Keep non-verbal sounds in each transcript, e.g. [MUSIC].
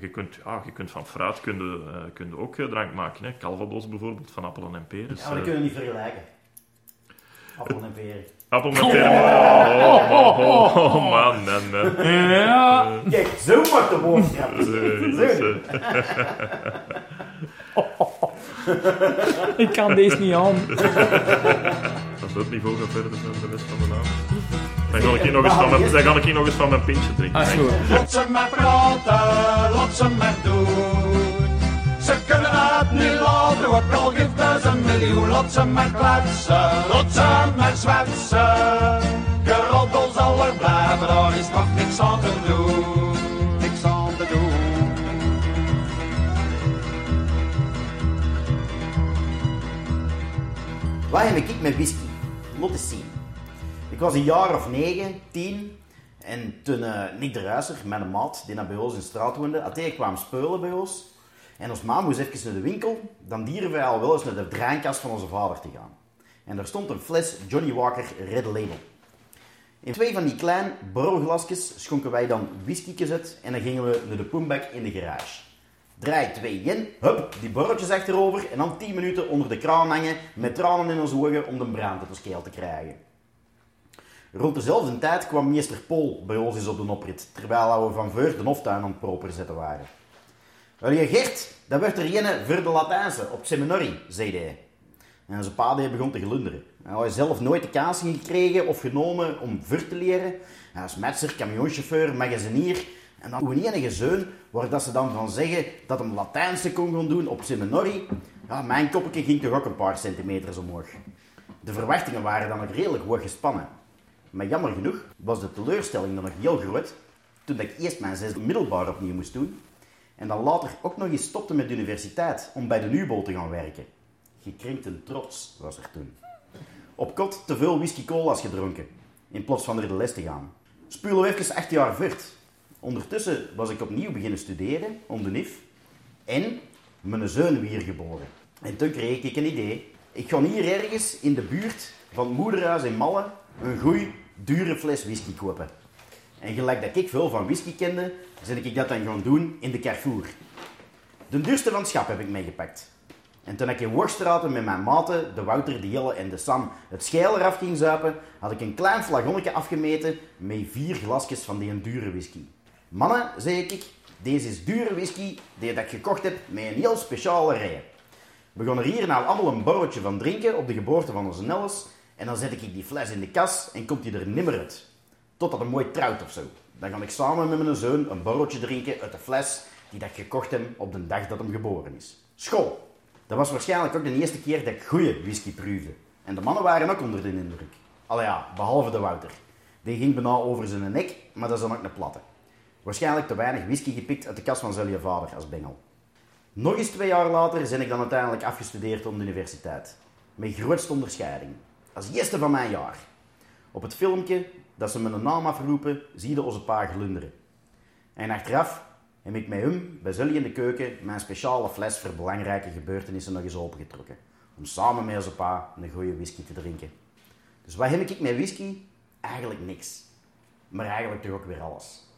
je, kunt, ja, je kunt van fruit kun je, eh, kun je ook eh, drank maken. Hè. Calvados bijvoorbeeld, van appelen en peren. Dus, Ja, maar die eh, kunnen niet vergelijken. Appel en peren. appel met peren. Oh, oh, oh, oh, man, man, man. Ja. Kijk, zo wordt de woordgrap. Eh, Ik kan deze niet aan. [LAUGHS] Het niveau gaat verder dan de rest van de naam. Dan ga ik hier nog eens van mijn, dan ga ik hier nog eens van mijn pintje drinken. Ah. Laat ze maar praten, laat ze maar doen. Ze kunnen het niet laten, ook al geeft een miljoen. Laat ze maar kletsen, laat ze maar zwetsen. Geroddel zal er blijven, daar is nog niks aan te doen. Niks aan te doen. Wat heb ik met whisky? Ik was een jaar of negen, tien. En toen eh, Nick de Ruiser, mijn maat, die naar bij ons in de straat woonde, had kwam speulen bij ons. En ons ma moest even naar de winkel. Dan dieren wij al wel eens naar de drankkast van onze vader te gaan. En daar stond een fles Johnny Walker Red Label. In twee van die kleine borrelglasjes schonken wij dan whisky uit en dan gingen we naar de poembak in de garage. Draai twee in, hup, die borreltjes achterover en dan 10 minuten onder de kraan hangen met tranen in onze ogen om de brand de scheel te krijgen. Rond dezelfde tijd kwam meester Paul bij ons eens op de oprit, terwijl we van voor de hoftuin aan het proper zetten waren. Wel Gert, dat werd er ene voor de Latijnse op het zei hij. En zijn pa begon te glunderen. Hij had zelf nooit de kans gekregen of genomen om voor te leren. Hij was metser, camionchauffeur, magazinier. En dan hoe enige zoon, waar dat ze dan van zeggen dat hem Latijnse kon gaan doen op seminari. Ja, mijn koppetje ging toch ook een paar centimeters omhoog. De verwachtingen waren dan ook redelijk hoog gespannen. Maar jammer genoeg was de teleurstelling dan nog heel groot toen ik eerst mijn zesde middelbaar opnieuw moest doen. En dan later ook nog eens stopte met de universiteit om bij de NUBO te gaan werken. Gekrenkte trots was er toen. Op kot te veel whisky cola's gedronken, in plaats van naar de les te gaan. We even acht jaar voort. Ondertussen was ik opnieuw beginnen studeren, om de NIF. En mijn zoon weer geboren. En toen kreeg ik een idee. Ik ga hier ergens in de buurt van het moederhuis in Malle een goeie, dure fles whisky kopen. En gelijk dat ik veel van whisky kende, ben ik dat dan gaan doen in de Carrefour. De duurste van het schap heb ik meegepakt. En toen ik in Worstraten met mijn maten, de Wouter, de Jelle en de Sam, het scheel eraf ging zuipen, had ik een klein flagonnetje afgemeten met vier glasjes van die dure whisky. Mannen, zei ik, deze is dure whisky die dat ik gekocht heb met een heel speciale rij. We gaan er hier nou allemaal een borreltje van drinken op de geboorte van onze Nelles. En dan zet ik die fles in de kas en komt die er nimmer uit. Totdat hij mooi trouwt of zo. Dan ga ik samen met mijn zoon een borreltje drinken uit de fles die dat ik gekocht heb op de dag dat hem geboren is. School! Dat was waarschijnlijk ook de eerste keer dat ik goede whisky proefde. En de mannen waren ook onder de indruk. Allee ja, behalve de Wouter. Die ging bijna over zijn nek, maar dat is dan ook een platte. Waarschijnlijk te weinig whisky gepikt uit de kas van zijn vader als bengel. Nog eens twee jaar later ben ik dan uiteindelijk afgestudeerd op de universiteit. Met grootste onderscheiding. Als eerste van mijn jaar. Op het filmpje dat ze mijn naam afroepen, zie je onze pa glunderen. En achteraf heb ik met hem bij Zully in de keuken mijn speciale fles voor belangrijke gebeurtenissen nog eens opengetrokken. Om samen met onze pa een goede whisky te drinken. Dus wat heb ik met whisky? Eigenlijk niks. Maar eigenlijk toch ook weer alles.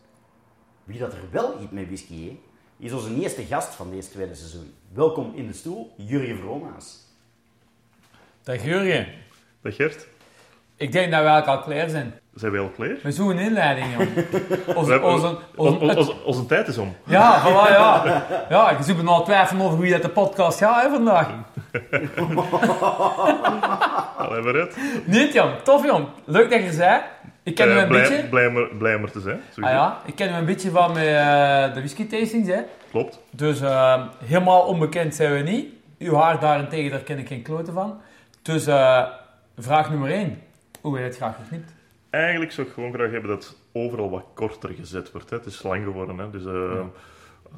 Wie dat er wel iets met whisky heeft, is onze eerste gast van deze tweede seizoen. Welkom in de stoel, Jurgen Vromaas. Dag Jurgen. Dag Gert, Ik denk dat we eigenlijk al klaar zijn. zijn we al klaar? Met zo'n inleiding, jong. [LAUGHS] We Onze, hebben- onze, Onze, onze, onze, onze tijd is om. ja, voilà, ja. Ja, ik zit me al twijfelen over wie dat de podcast gaat hè, vandaag. [LAUGHS] Allee, waaruit? Niet, jong. Tof, jong. Leuk dat je er bent. Ik ken Eh, hem een blij, beetje. Blij, om er- blij om er te zijn. Ah ja, ik ken hem een beetje van mijn, eh, de whisky tastings, hè. Klopt. Dus eh, helemaal onbekend zijn we niet. Uw haar daarentegen, daar ken ik geen kloten van. Dus eh, vraag nummer 1. Hoe wil je het graag geknipt? Eigenlijk zou ik gewoon graag hebben dat het overal wat korter gezet wordt. Hè. Het is lang geworden. Hè. Dus, eh,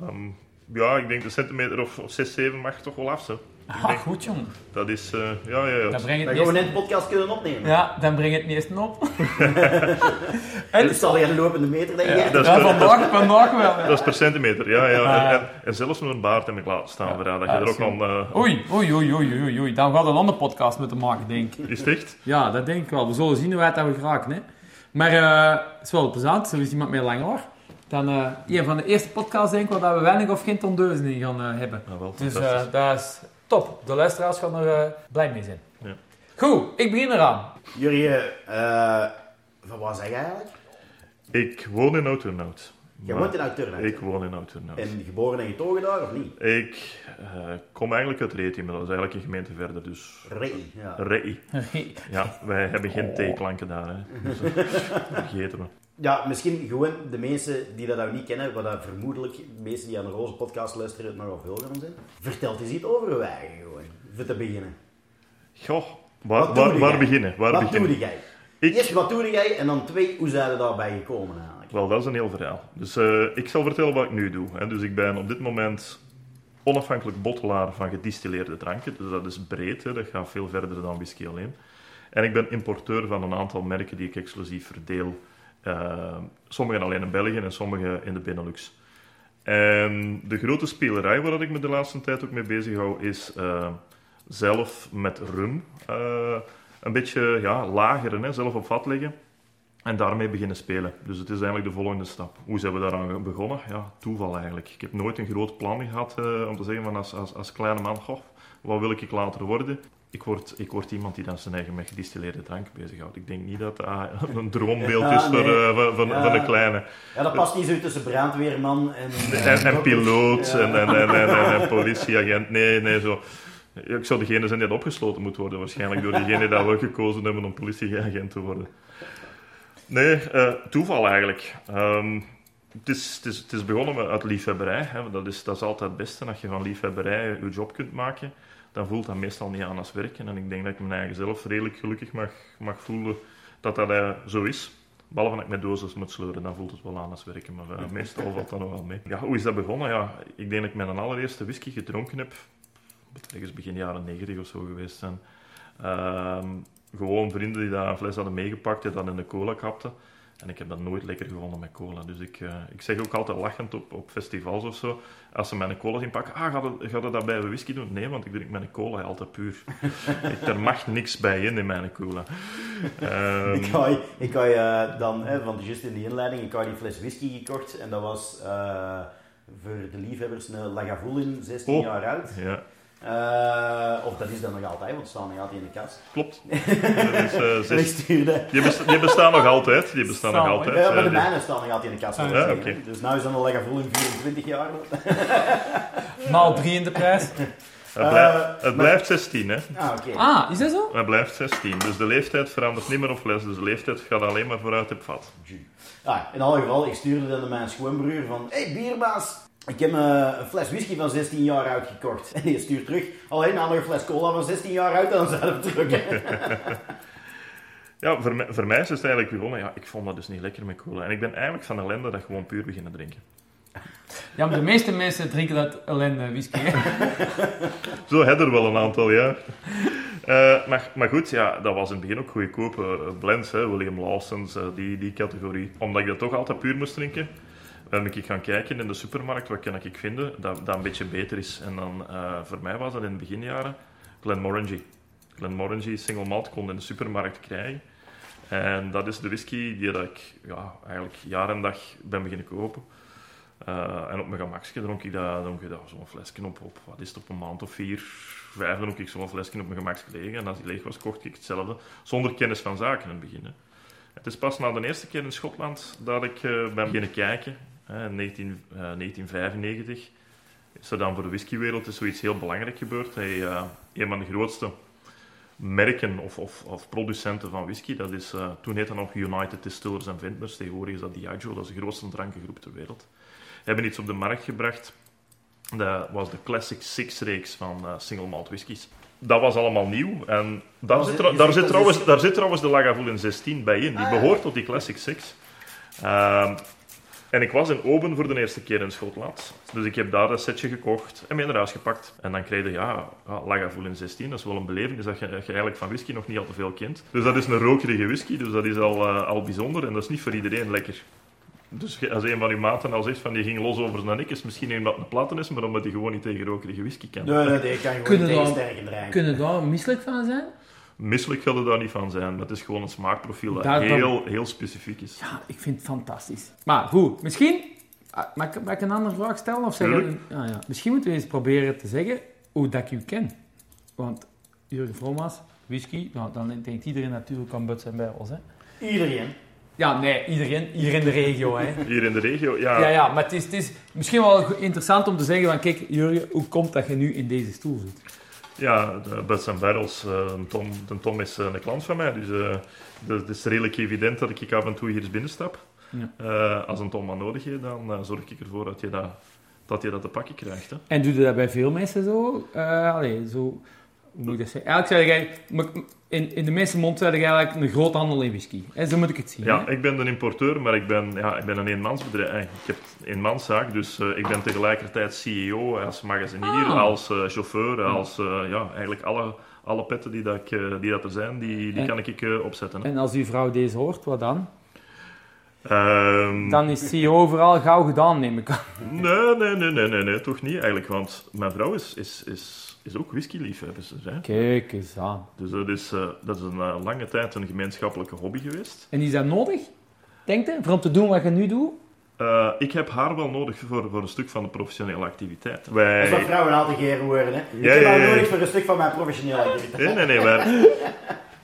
ehm, ja, ik denk een centimeter of 6, 7 mag toch wel af. Zo. Ik Ah, denk, goed, jong. dat is... eh, ja, ja, ja. Dan breng je Dan het gaan we meest... net de podcast kunnen opnemen. Ja, dan breng het meeste op. [LAUGHS] En dan zal je een lopende meter, denk je? [LAUGHS] Dat is Ja, per- vandaag, vandaag wel. ja. Dat is per centimeter, ja. ja. En, en, en zelfs met een baard heb ik laten staan. voor jou, dat je er ook dat al... eh, Oei, oei, oei, oei, oei, oei. Dan gaat een andere podcast moeten maken, denk ik. is het echt? Ja, dat denk ik wel. We zullen zien hoe wij het hebben geraakt, hè. Maar eh, het is wel plezant. Zo is iemand met lang haar. dan eh een van de eerste podcasts denk ik waar we weinig of geen tondeuzen in gaan hebben. Ja, wel, Dus fantastisch. eh, dat is top. De luisteraars gaan er eh, blij mee zijn. Ja. Goed, ik begin eraan. Jurgen, eh van waar zeg je eigenlijk? Ik woon in Oud-Turnhout. Jij Maar woont in Oud-Turnhout. Ik woon in Oud-Turnhout. En geboren en getogen daar, of niet? Ik eh, kom eigenlijk uit Reti, maar dat is eigenlijk een gemeente verder, dus... Ree, ja. Rei. Ja, wij hebben geen T-klanken daar, hè. Dus, eh, [LAUGHS] vergeten we. Ja, misschien gewoon de mensen die dat nou niet kennen, wat dat vermoedelijk de mensen die aan de Roze podcast luisteren het nogal veel gaan zijn. Vertelt eens iets over gewoon, voor te beginnen. Goh, waar, Wat doe waar, jij? waar beginnen? Waar wat beginnen? doe jij? Ik- Eerst, wat doe jij? En dan twee, hoe zijn we daarbij gekomen eigenlijk? Wel, dat is een heel verhaal. Dus eh, ik zal vertellen wat ik nu doe. Hè. Dus ik ben op dit moment onafhankelijk bottelaar van gedistilleerde dranken. Dus dat is breed, hè. dat gaat veel verder dan whisky alleen. En ik ben importeur van een aantal merken die ik exclusief verdeel. Eh, sommige alleen in België en sommige in de Benelux. En de grote spelerij waar ik me de laatste tijd ook mee bezig hou, is eh, zelf met rum eh, een beetje ja, lager, hè, zelf op vat leggen. En daarmee beginnen spelen. Dus het is eigenlijk de volgende stap. Hoe zijn we daaraan begonnen? Ja, toeval eigenlijk. Ik heb nooit een groot plan gehad eh, om te zeggen van als, als, als kleine man, goh, wat wil ik later worden? Ik word, ik word iemand die dan zijn eigen met gedistilleerde drank bezighoudt. Ik denk niet dat dat een droombeeld Ja, is voor, nee. eh, van, van, Ja. van de kleine. Ja, dat past niet zo tussen brandweerman en... En, en piloot Ja. en, en, en, en, en- en politieagent. Nee, nee, zo. Ik zou degene zijn die opgesloten moet worden, waarschijnlijk door diegene dat we gekozen hebben om politieagent te worden. Nee, eh, toeval eigenlijk. Ehm, het, is, het, is, het is begonnen uit liefhebberij. Hè. Dat, is, dat is altijd het beste. Als je van liefhebberij je job kunt maken, dan voelt dat meestal niet aan als werken. En ik denk dat ik mijn eigen zelf redelijk gelukkig mag, mag voelen dat dat eh, zo is. Behalve dat ik met dozens moet sleuren, dan voelt het wel aan als werken. Maar eh, meestal valt dat nog wel mee. Ja, hoe is dat begonnen? Ja, ik denk dat ik mijn allereerste whisky gedronken heb. Het moet begin jaren 90 of zo geweest zijn. Gewoon vrienden die daar een fles hadden meegepakt en dat in de cola kapten. En ik heb dat nooit lekker gevonden met cola. Dus ik, eh, ik zeg ook altijd lachend op, op festivals of zo. Als ze mijn cola zien pakken, ah, gaat het, dat bij whisky doen? Nee, want ik drink mijn cola altijd puur. [LAUGHS] ik, er mag niks bij in in mijn cola. Ehm, Ik had, ik had je dan, hè, want juist in die inleiding, ik had die fles whisky gekocht en dat was eh, voor de liefhebbers een Lagavulin, 16 Oh. jaar oud. ja, Eh, of dat is dan nog altijd, want het staat nog altijd in de kast. klopt. [LAUGHS] Dat is, eh, zes- stuurde... die, besta- die bestaan nog altijd. Die bestaan nog Staan, altijd. Ja, maar de die- mijne staan nog altijd in de kast. Ah, ja. Dus nu is dan een Lagavulin 24 jaar. [LAUGHS] Maal drie in de prijs. het, blijft, Eh, het blijft 16, hè. Ah, oké. Ah, is dat zo? Het blijft 16. Dus de leeftijd verandert niet meer op fles. Dus de leeftijd gaat alleen maar vooruit op vat. Ah, in alle geval, ik stuurde dan naar mijn schoonbroer van... Hé, hey, bierbaas! Ik heb een fles whisky van 16 jaar oud gekocht. En [LAUGHS] die stuurt terug. Alleen een fles cola van 16 jaar oud, dan we terug. [LAUGHS] Ja, voor mij, voor mij is het eigenlijk begonnen. Ja, ik vond dat dus niet lekker met cola. En ik ben eigenlijk van ellende dat gewoon puur beginnen drinken. Ja, maar de meeste mensen drinken dat ellende whisky. [LAUGHS] Zo had er wel een aantal, ja. Eh, maar, maar goed, ja, dat was in het begin ook goedkope eh, blends, hè, William Lawson's, eh, die, die categorie. Omdat ik dat toch altijd puur moest drinken, ben ik gaan kijken in de supermarkt, wat kan ik vinden dat, dat een beetje beter is. En dan, eh, voor mij was dat in de beginjaren Glenmorangie. Glenmorangie single malt kon in de supermarkt krijgen. En dat is de whisky die dat ik ja, eigenlijk jaar en dag ben beginnen kopen. Eh, en op mijn gemakje dronk ik dat, dronk ik zo'n flesje op, op, wat is het, op een maand of vier, vijf dronk ik zo'n flesje op mijn gemakje legen. En als die leeg was, kocht ik hetzelfde, zonder kennis van zaken in het begin. Het is pas na de eerste keer in Schotland dat ik eh, ben beginnen kijken, in 19, eh, 1995. Is er dan voor de whiskywereld is zoiets heel belangrijk gebeurd. Hij, eh, een van de grootste merken of, of, of producenten van whisky, dat is, eh, toen heette dat nog United Distillers and Vintners, tegenwoordig is dat Diageo, dat is de grootste drankengroep ter wereld hebben iets op de markt gebracht. Dat was de Classic Six-reeks van single malt whiskies. Dat was allemaal nieuw. En daar, Was zit, daar, zit trouwens, is- daar zit trouwens de Lagavulin 16 bij in. Die Ah, behoort tot die Classic Six. Ehm, en ik was in Oben voor de eerste keer in Schotland. Dus ik heb daar een setje gekocht en mee naar huis gepakt. En dan kreeg je, ja, Lagavulin 16, dat is wel een belevenis dat je, dat je eigenlijk van whisky nog niet al te veel kent. Dus dat is een rokerige whisky, dus dat is al, eh, al bijzonder. En dat is niet voor iedereen lekker. Dus als een van uw maten al zegt van die ging los over zijn nek, is misschien omdat het een platten is, maar omdat hij gewoon niet tegen rokerige whisky kan. Nee, nee, nee, ik kan gewoon Kunnen niet tegen dan- sterke drinken. Kunnen daar misselijk van zijn? Misselijk gaat het daar niet van zijn. Dat is gewoon een smaakprofiel dat dan- heel, heel specifiek is. Ja, ik vind het fantastisch. Maar goed, misschien Ah, Mag ik, mag ik een andere vraag stellen? Of zeggen, Tuurlijk. ah, ja. Misschien moeten we eens proberen te zeggen hoe dat ik u ken. Want Jurgen Vroma's, whisky, nou, dan denkt iedereen natuurlijk aan Buts en Barrels. Hè? Iedereen. Ja, nee, iedereen hier in de regio. Hè? [LAUGHS] Hier in de regio, ja. Ja, ja, maar het is, het is misschien wel interessant om te zeggen van, kijk, Jurgen, hoe komt dat je nu in deze stoel zit? Ja, de Butts and Barrels, de Tom, de Tom is eh, een klant van mij, dus eh, dus het is redelijk evident dat ik af en toe hier eens binnenstap. Ja. Eh, als een Tom wat nodig heeft, dan zorg ik ervoor dat je dat, dat, je dat te pakken krijgt. Hè. En doe je dat bij veel mensen zo? Allee, zo... Moet ik dat zeggen? Eigenlijk zeg m- in, in de meeste mond zeg je eigenlijk een groothandel in whisky. En zo moet ik het zien. Ja, hè? ik ben een importeur, maar ik ben, ja, ik ben een eenmansbedrijf. Eh, Ik heb een eenmanszaak, dus eh, ik ben tegelijkertijd CEO, als magasinier, Ah. als eh, chauffeur, als ja, eigenlijk alle, alle petten die, dat ik, die dat er zijn, die, die En- kan ik opzetten. Hè. En als uw vrouw deze hoort, wat dan? Ehm, Dan is CEO overal gauw gedaan, neem ik aan. Nee, nee, nee, nee, nee, nee, toch niet eigenlijk, want mijn vrouw is, is, is, is ook whisky-liefhebber. Hè? Kijk eens aan. Dus dat is, eh, dat is een eh, lange tijd een gemeenschappelijke hobby geweest. En is dat nodig? Denk je? Voor om te doen wat je nu doet? Eh, ik heb haar wel nodig voor, voor een stuk van de professionele activiteit. Dat is wat Wij... vrouwen altijd geren worden. Hè. Ik Ja, heb ja, haar ja. nodig voor een stuk van mijn professionele activiteit. Nee, nee, nee. Wij,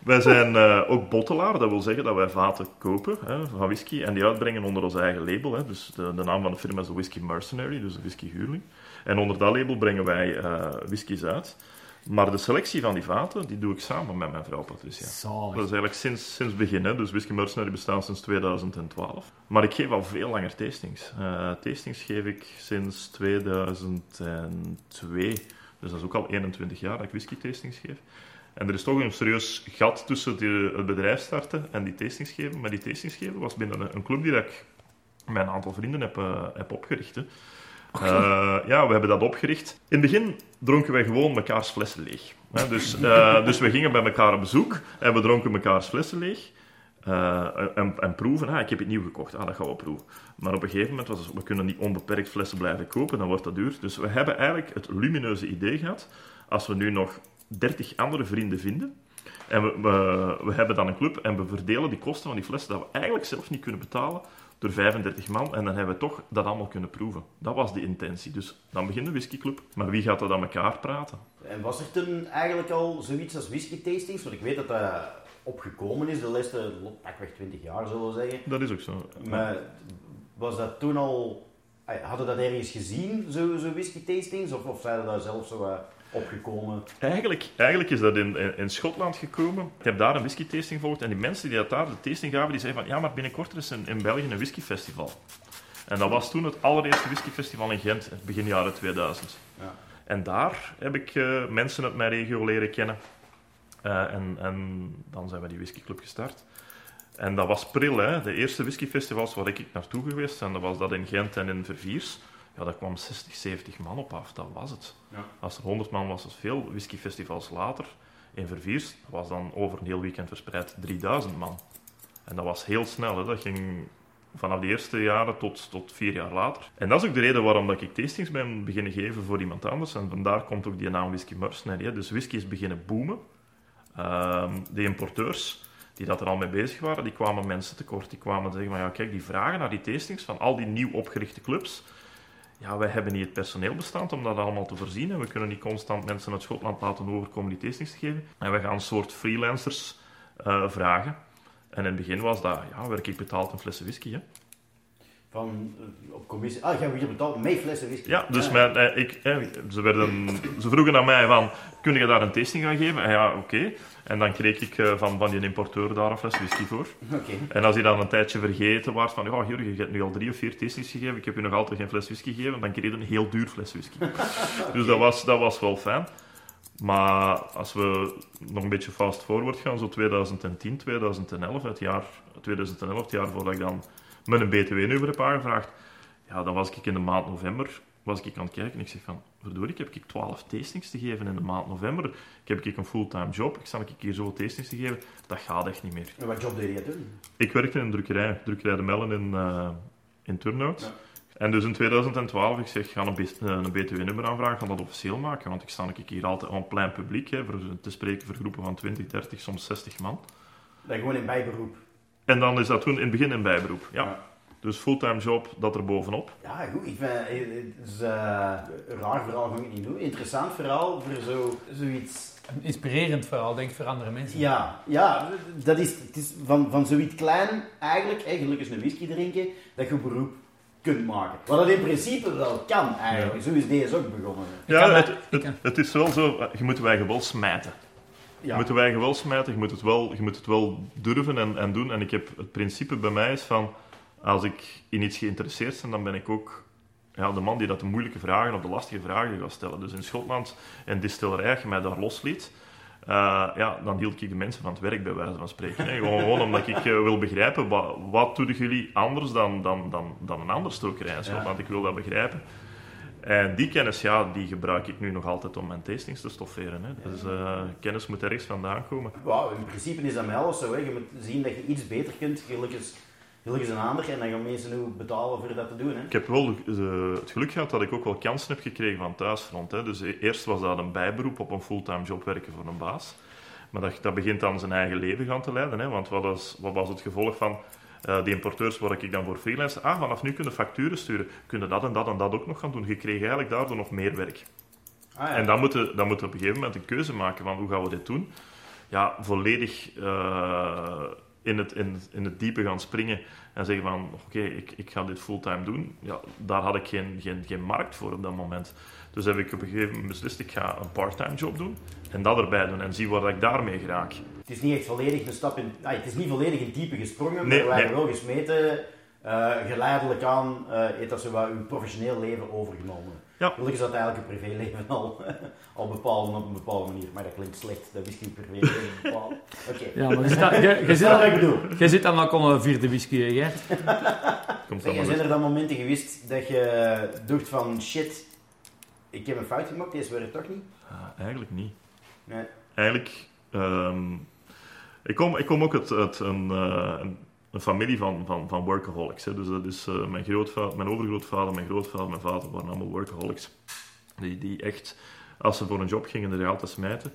wij zijn ook bottelaar. Dat wil zeggen dat wij vaten kopen hè, van whisky en die uitbrengen onder ons eigen label. Hè. Dus de, de naam van de firma is de Whisky Mercenary, dus de whisky huurling. En onder dat label brengen wij eh whiskies uit. Maar de selectie van die vaten, die doe ik samen met mijn vrouw Patricia. Dat Zalig. is eigenlijk sinds, sinds het begin. Hè. Dus Whisky Mercenary bestaat sinds 2012. Maar ik geef al veel langer tastings. Eh, tastings geef ik sinds 2002. Dus dat is ook al 21 jaar dat ik whisky tastings geef. En er is toch een serieus gat tussen het bedrijf starten en die tastings geven. Maar die tastings geven was binnen een, club die dat ik met een aantal vrienden heb, eh, heb opgericht. Hè. Eh, ja, we hebben dat opgericht. In het begin dronken wij gewoon mekaars flessen leeg. Dus, eh, dus we gingen bij elkaar op bezoek en we dronken mekaars flessen leeg. Eh, en, en proeven, ah, ik heb het nieuw gekocht, ah, dat gaan we proeven. Maar op een gegeven moment was we kunnen niet onbeperkt flessen blijven kopen, dan wordt dat duur. Dus we hebben eigenlijk het lumineuze idee gehad, als we nu nog 30 andere vrienden vinden, en we, we, we hebben dan een club en we verdelen die kosten van die flessen dat we eigenlijk zelf niet kunnen betalen door 35 man en dan hebben we toch dat allemaal kunnen proeven. Dat was de intentie. Dus dan begint de whiskyclub. Maar wie gaat dat aan elkaar praten? En was er toen eigenlijk al zoiets als whisky tastings? Want ik weet dat dat opgekomen is de laatste pakweg 20 jaar, zullen we zeggen. Dat is ook zo. Maar was dat toen al... Hadden dat ergens gezien, zo, zo whisky tastings? Of, of er daar zelf zo opgekomen? Eigenlijk, eigenlijk is dat in, in, in Schotland gekomen. Ik heb daar een whisky tasting gevolgd en die mensen die dat daar de tasting gaven, die zeiden van ja, maar binnenkort er is in, in België een whiskyfestival. En dat was toen het allereerste whiskyfestival in Gent, begin jaren 2000. Ja. En daar heb ik eh, mensen uit mijn regio leren kennen. Eh, en, en dan zijn we die whiskyclub gestart. En dat was pril, hè. De eerste whiskyfestivals waar ik naartoe geweest ben, dat was dat in Gent en in Verviers. Ja, daar kwam 60, 70 man op af. Dat was het. Ja. Als er 100 man was, was veel. Whiskyfestivals later, in Verviers, was dan over een heel weekend verspreid 3000 man. En dat was heel snel, hè. Dat ging vanaf de eerste jaren tot, tot vier jaar later. En dat is ook de reden waarom dat ik tastings ben beginnen geven voor iemand anders. En vandaar komt ook die naam Whisky Mercenary. hè. Dus whisky is beginnen boomen. Ehm, de importeurs die dat er al mee bezig waren, die kwamen mensen tekort. Die kwamen zeggen van, ja kijk, die vragen naar die tastings van al die nieuw opgerichte clubs. Ja, wij hebben niet het personeel bestand om dat allemaal te voorzien. En we kunnen niet constant mensen uit Schotland laten overkomen die te geven. En we gaan een soort freelancers eh, vragen. En in het begin was dat, ja, werk ik betaald een flessen whisky, hè. Van, eh, op commissie... Ah, jij wordt hier betaald met flessen whisky? Ja, dus Ah. mijn, eh, ik, eh, ze, werden, ze vroegen aan mij van, kun je daar een tasting gaan geven? En ja, oké. En dan kreeg ik eh, van, van die importeur daar een fles whisky voor. Oké. En als hij dan een tijdje vergeten was van, ja, Jurgen, je hebt nu al drie of vier tastings gegeven, ik heb je nog altijd geen fles whisky gegeven, dan kreeg je een heel duur fles whisky. [LAUGHS] Dus dat was, dat was wel fijn. Maar als we nog een beetje fast forward gaan, zo 2010, 2011, het jaar, 2011, het jaar voordat ik dan mijn BTW-nummer heb aangevraagd, ja, dan was ik in de maand november was ik aan het kijken en ik zeg van, verdorie, heb ik 12 tastings te geven in de maand november. Ik heb ik een fulltime job, ik sta ik hier zo tastings te geven. Dat gaat echt niet meer. En wat job deed je toen? Ik werkte in een drukkerij, drukkerij De Mellen in, eh in Turnhout. Ja. En dus in 2012, ik zeg, ga een, eh, een BTW-nummer aanvragen, ga dat officieel maken, want ik sta ik hier altijd aan plein publiek, hè, voor, te spreken voor groepen van 20, 30, soms 60 man. Dat gewoon in bijberoep. En dan is dat toen in het begin een bijberoep, ja. Ja. Dus fulltime job, dat er bovenop. Ja, goed. Ik vind eh, het is, eh, raar verhaal, ga ik niet doen. Interessant verhaal voor zo, zoiets. Een inspirerend verhaal, denk ik, voor andere mensen. Ja, ja dat is, het is van, van zoiets klein eigenlijk, hè, gelukkig een whisky drinken, dat je beroep kunt maken. Wat dat in principe wel kan eigenlijk. Zo is deze ook begonnen. Ja, het, het, het is wel zo, eh, je moet wij wel smijten. Je Ja. moet de wijgen wel smijten, je moet het wel, je moet het wel durven en, en doen. En ik heb het principe bij mij is van, als ik in iets geïnteresseerd ben, dan ben ik ook ja, de man die dat de moeilijke vragen of de lastige vragen gaat stellen. Dus in Schotland, een distillerij, je mij daar losliet, eh, ja, dan hield ik de mensen van het werk bij wijze van spreken. Hè. Gewoon, gewoon omdat ik eh, wil begrijpen, wat, wat doen jullie anders dan, dan, dan, dan een andere stokerij in Schotland? Ik wil dat begrijpen. En die kennis, ja, die gebruik ik nu nog altijd om mijn tastings te stofferen. Hè. Dus eh, kennis moet ergens vandaan komen. Wauw, in principe is dat mij alles zo. Hè. Je moet zien dat je iets beter kunt, gelukkig is, een ander. En dan gaan mensen nu betalen voor dat te doen. Hè. Ik heb wel het geluk gehad dat ik ook wel kansen heb gekregen van thuisfront. Hè. Dus e- eerst was dat een bijberoep op een fulltime job werken voor een baas. Maar dat, dat begint dan zijn eigen leven gaan te leiden. Hè. Want wat was, wat was het gevolg van eh, die importeurs waar ik dan voor freelance? Ah, vanaf nu kunnen facturen sturen. Kunnen dat en dat en dat ook nog gaan doen. Je kreeg eigenlijk daardoor nog meer werk. Ah, ja. En dan moeten, dan moeten we op een gegeven moment een keuze maken van hoe gaan we dit doen. Ja, volledig eh, in, het, in, in het diepe gaan springen en zeggen van oké, ik, ik ga dit fulltime doen. Ja, daar had ik geen, geen, geen markt voor op dat moment. Dus heb ik op een gegeven moment beslist, ik ga een parttime job doen en dat erbij doen en zie waar dat ik daarmee geraak. Het is niet echt volledig een stap in... ah, het is niet volledig in diepe gesprongen, Nee, maar wij nee. hebben wel gesmeten. eh, geleidelijk aan eh, heeft dat zo wat uw professioneel leven overgenomen. Ja. Gelukkig is dat eigenlijk uw privéleven al, [LAUGHS] al bepalen op een bepaalde manier. Maar dat klinkt slecht, dat wist je uw privéleven bepalen. [LAUGHS] Oké. Ja, maar je zit, wat ik bedoel. je zit dan ook al een vierde whisky, hè? [LAUGHS] Komt Zeg, zijn er dan momenten geweest dat je dacht van shit, ik heb een fout gemaakt, deze werkt toch niet? Ah, eigenlijk niet. Nee. Eigenlijk, ehm, ik, kom, ik kom ook uit, uit een, eh, een, een familie van, van, van workaholics. Hè. Dus dat is eh, mijn, grootvader, mijn overgrootvader, mijn grootvader, mijn vader waren allemaal workaholics. Die, die echt, als ze voor een job gingen, er altijd smijten.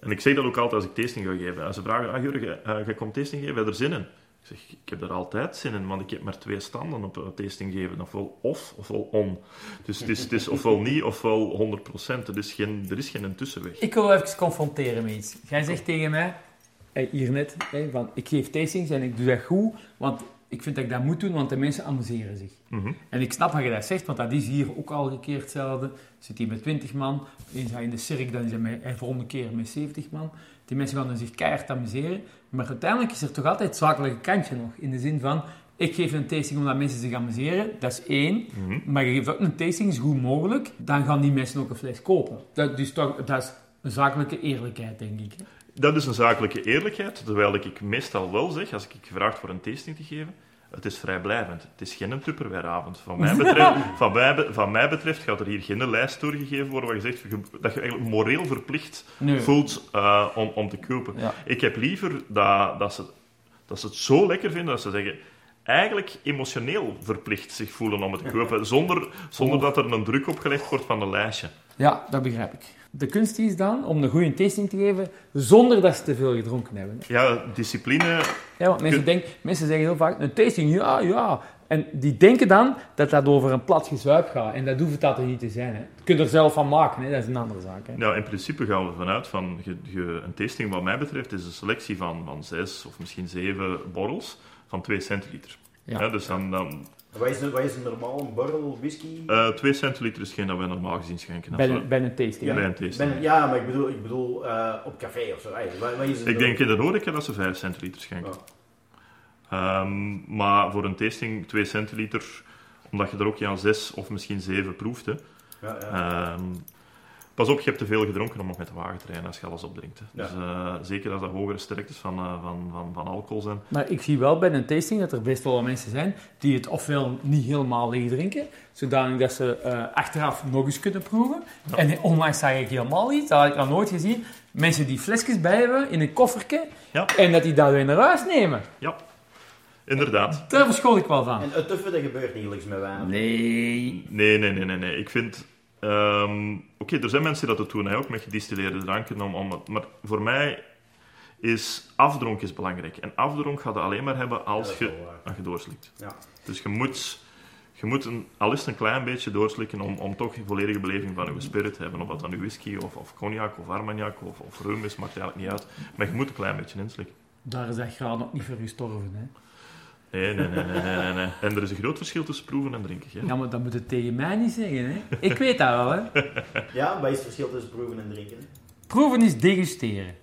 En ik zeg dat ook altijd als ik tasting ga geven. En ze vragen, ah Jurgen, eh, jij komt tasting geven, heb je er zin in? Ik zeg, ik heb er altijd zin in, want ik heb maar twee standen op een tasting geven. Ofwel off, ofwel on. Dus het is, het is ofwel niet, ofwel 100%. Er is geen, er is geen tussenweg. Ik wil even confronteren met iets. Jij zegt tegen mij, hier net, van, ik geef tastings en ik doe dat goed, want ik vind dat ik dat moet doen, want de mensen amuseren zich. Mhm. En ik snap wat je dat zegt, want dat is hier ook al een keer hetzelfde. Zit hier met 20 man, eens je in de cirk, dan is hij met, hij volgende keer met 70 man. Die mensen gaan dan zich keihard amuseren. Maar uiteindelijk is er toch altijd het zakelijke kantje nog. In de zin van, ik geef een tasting omdat mensen zich amuseren, dat is één. Mhm. Maar je geeft ook een tasting, zo goed mogelijk, dan gaan die mensen ook een fles kopen. Dat, dus toch, dat is een zakelijke eerlijkheid, denk ik. Dat is een zakelijke eerlijkheid, terwijl ik meestal wel zeg, als ik gevraagd voor een tasting te geven, het is vrijblijvend. Het is geen Tupperwareavond. Van mij [LAUGHS] betreft, van mij, van mij betreft gaat er hier geen lijst doorgegeven worden waar je zegt dat je eigenlijk moreel verplicht Nee. voelt eh, om, om te kopen. Ja. Ik heb liever dat, dat, ze, dat ze het zo lekker vinden dat ze zeggen eigenlijk emotioneel verplicht zich voelen om het te kopen, zonder, zonder dat er een druk opgelegd wordt van een lijstje. Ja, dat begrijp ik. De kunst is dan om een goede tasting te geven zonder dat ze te veel gedronken hebben. Ja, discipline Ja, want mensen, denken, mensen zeggen heel vaak, een tasting, ja, ja. En die denken dan dat dat over een plat gezuip gaat. En dat hoeft dat er niet te zijn. Hè. Je kunt er zelf van maken, hè. dat is een andere zaak. Hè. Nou, in principe gaan we ervan uit van je, je- een tasting, wat mij betreft, is een selectie van, van zes of misschien zeven borrels van 2 centiliter. Ja. Ja, dus dan, dan Wat is, een- wat is een normaal een borrel whisky? eh 2 centiliter is geen dat wij normaal gezien schenken. Bij, een, bij een tasting. Ja. bij een tasting. Ben- ja, maar ik bedoel, ik bedoel eh, op café of zo. Wat, wat is een Ik denk in de horeca dat ze 5 centiliter schenken. Ja. Ehm, maar voor een tasting 2 centiliter, omdat je er ook ja 6 of misschien 7 proeft. Hè. Ja, ja. Ehm, pas op, je hebt te veel gedronken om nog met de wagen te rijden als je alles opdrinkt. Ja. Dus eh, zeker als dat hogere sterktes van, eh, van, van, van alcohol zijn. Maar ik zie wel bij een tasting dat er best wel wat mensen zijn die het ofwel niet helemaal leeg drinken, zodanig dat ze eh, achteraf nog eens kunnen proeven. En onlangs zag ik helemaal iets, dat had ik nog nooit gezien. Mensen die flesjes bij hebben in een koffertje Ja. en dat die dat weer naar huis nemen. Ja, inderdaad. Daar verschool ik wel van. En het tuffe, dat gebeurt niet met wijn. Nee. Nee, nee, nee, nee. nee. Ik vind... ehm, Oké, er zijn mensen die dat doen, hè, ook met gedistilleerde dranken. Om, om het, maar voor mij is afdronk is belangrijk. En afdronk gaat je alleen maar hebben als je, als je doorslikt. Ja. Dus je moet, je moet een, al is het een klein beetje doorslikken om, om toch een volledige beleving van je spirit te hebben. Of dat dan nu whisky of, of cognac of armagnac of, of rum is, maakt eigenlijk niet uit. Maar je moet een klein beetje inslikken. Daar is dat graan nog niet voor gestorven. Hè? Nee, nee, nee, nee, nee. [LAUGHS] En er is een groot verschil tussen proeven en drinken. Hè? Ja, maar dat moet het tegen mij niet zeggen. Hè? Ik weet dat wel. Hè? [LAUGHS] Ja, wat is het verschil tussen proeven en drinken? Proeven is degusteren.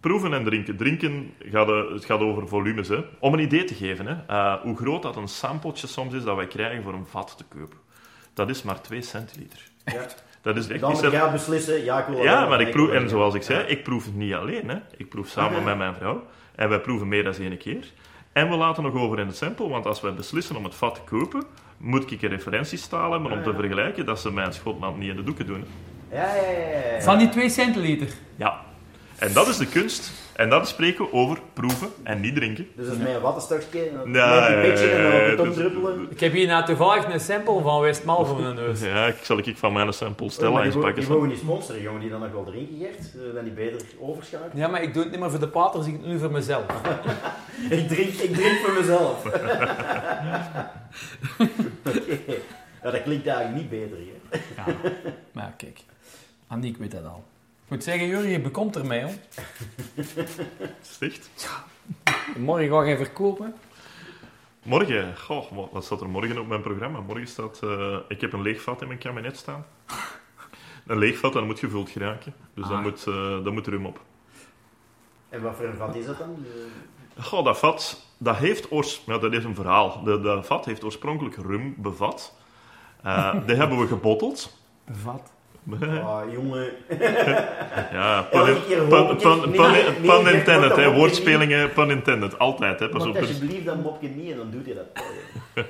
Proeven en drinken. Drinken gaat, eh, het gaat over volumes. Hè. Om een idee te geven, hè, eh, hoe groot dat een sampletje soms is dat wij krijgen voor een vat te kopen. Dat is maar 2 centiliter. Ja. Dat is echt Dan niet jij beslissen, ja, ik wil Ja, maar ik proef, en zoals ik zei, Ja. ik proef het niet alleen. Hè. Ik proef samen Ah, ja. met mijn vrouw. En wij proeven meer dan één keer. En we laten nog over in het sample, want als wij beslissen om het vat te kopen, moet ik een referentiestaal hebben om Ah, te ja. vergelijken dat ze mijn schotland niet in de doeken doen. ja, ja, ja, ja. Van die 2 centiliter. Ja. En dat is de kunst. En dat spreken we over proeven en niet drinken. Dus dat is met een wattenstokje, dan Ja, die petje en dan op ja, de top dus- druppelen. Ik heb hier nou toevallig een sample van Westmal voor mijn neus. Ja, ik zal ik van mijn sample Oh, stellen maar en die, pakken. die mogen niet sponsoren, jongen, die dan nog wel drinken, Gert. We dan niet beter overschakelen? Ja, maar ik doe het niet meer voor de paters, ik doe het nu voor mezelf. [LAUGHS] Ik drink, ik drink voor mezelf. [LAUGHS] Oké. Ja, dat klinkt eigenlijk niet beter, hè. Ja. Maar kijk. Aniek weet dat al. Ik moet zeggen, Jurgen, je bekomt ermee, hoor. Sticht. Morgen ga je verkopen. Morgen, goh, wat- staat er morgen op mijn programma? Morgen staat, eh, ik heb een leeg vat in mijn kabinet staan. Een leeg vat, dat moet gevuld geraken. Dus Ah. daar moet, eh daar moet rum op. En wat voor een vat is dat dan? Eh, Goh, dat vat, dat heeft oors... Ja, dat is een verhaal. De, dat vat heeft oorspronkelijk rum bevat. Eh, die hebben we gebotteld. Bevat. Ah, [LAUGHS] jongen. Ja, pun, intended, Gert, hè. Woordspelingen, pun intended. Altijd, hè. Pas Maak op. Dus- alsjeblieft dat mopje niet en dan doet hij dat. [LAUGHS]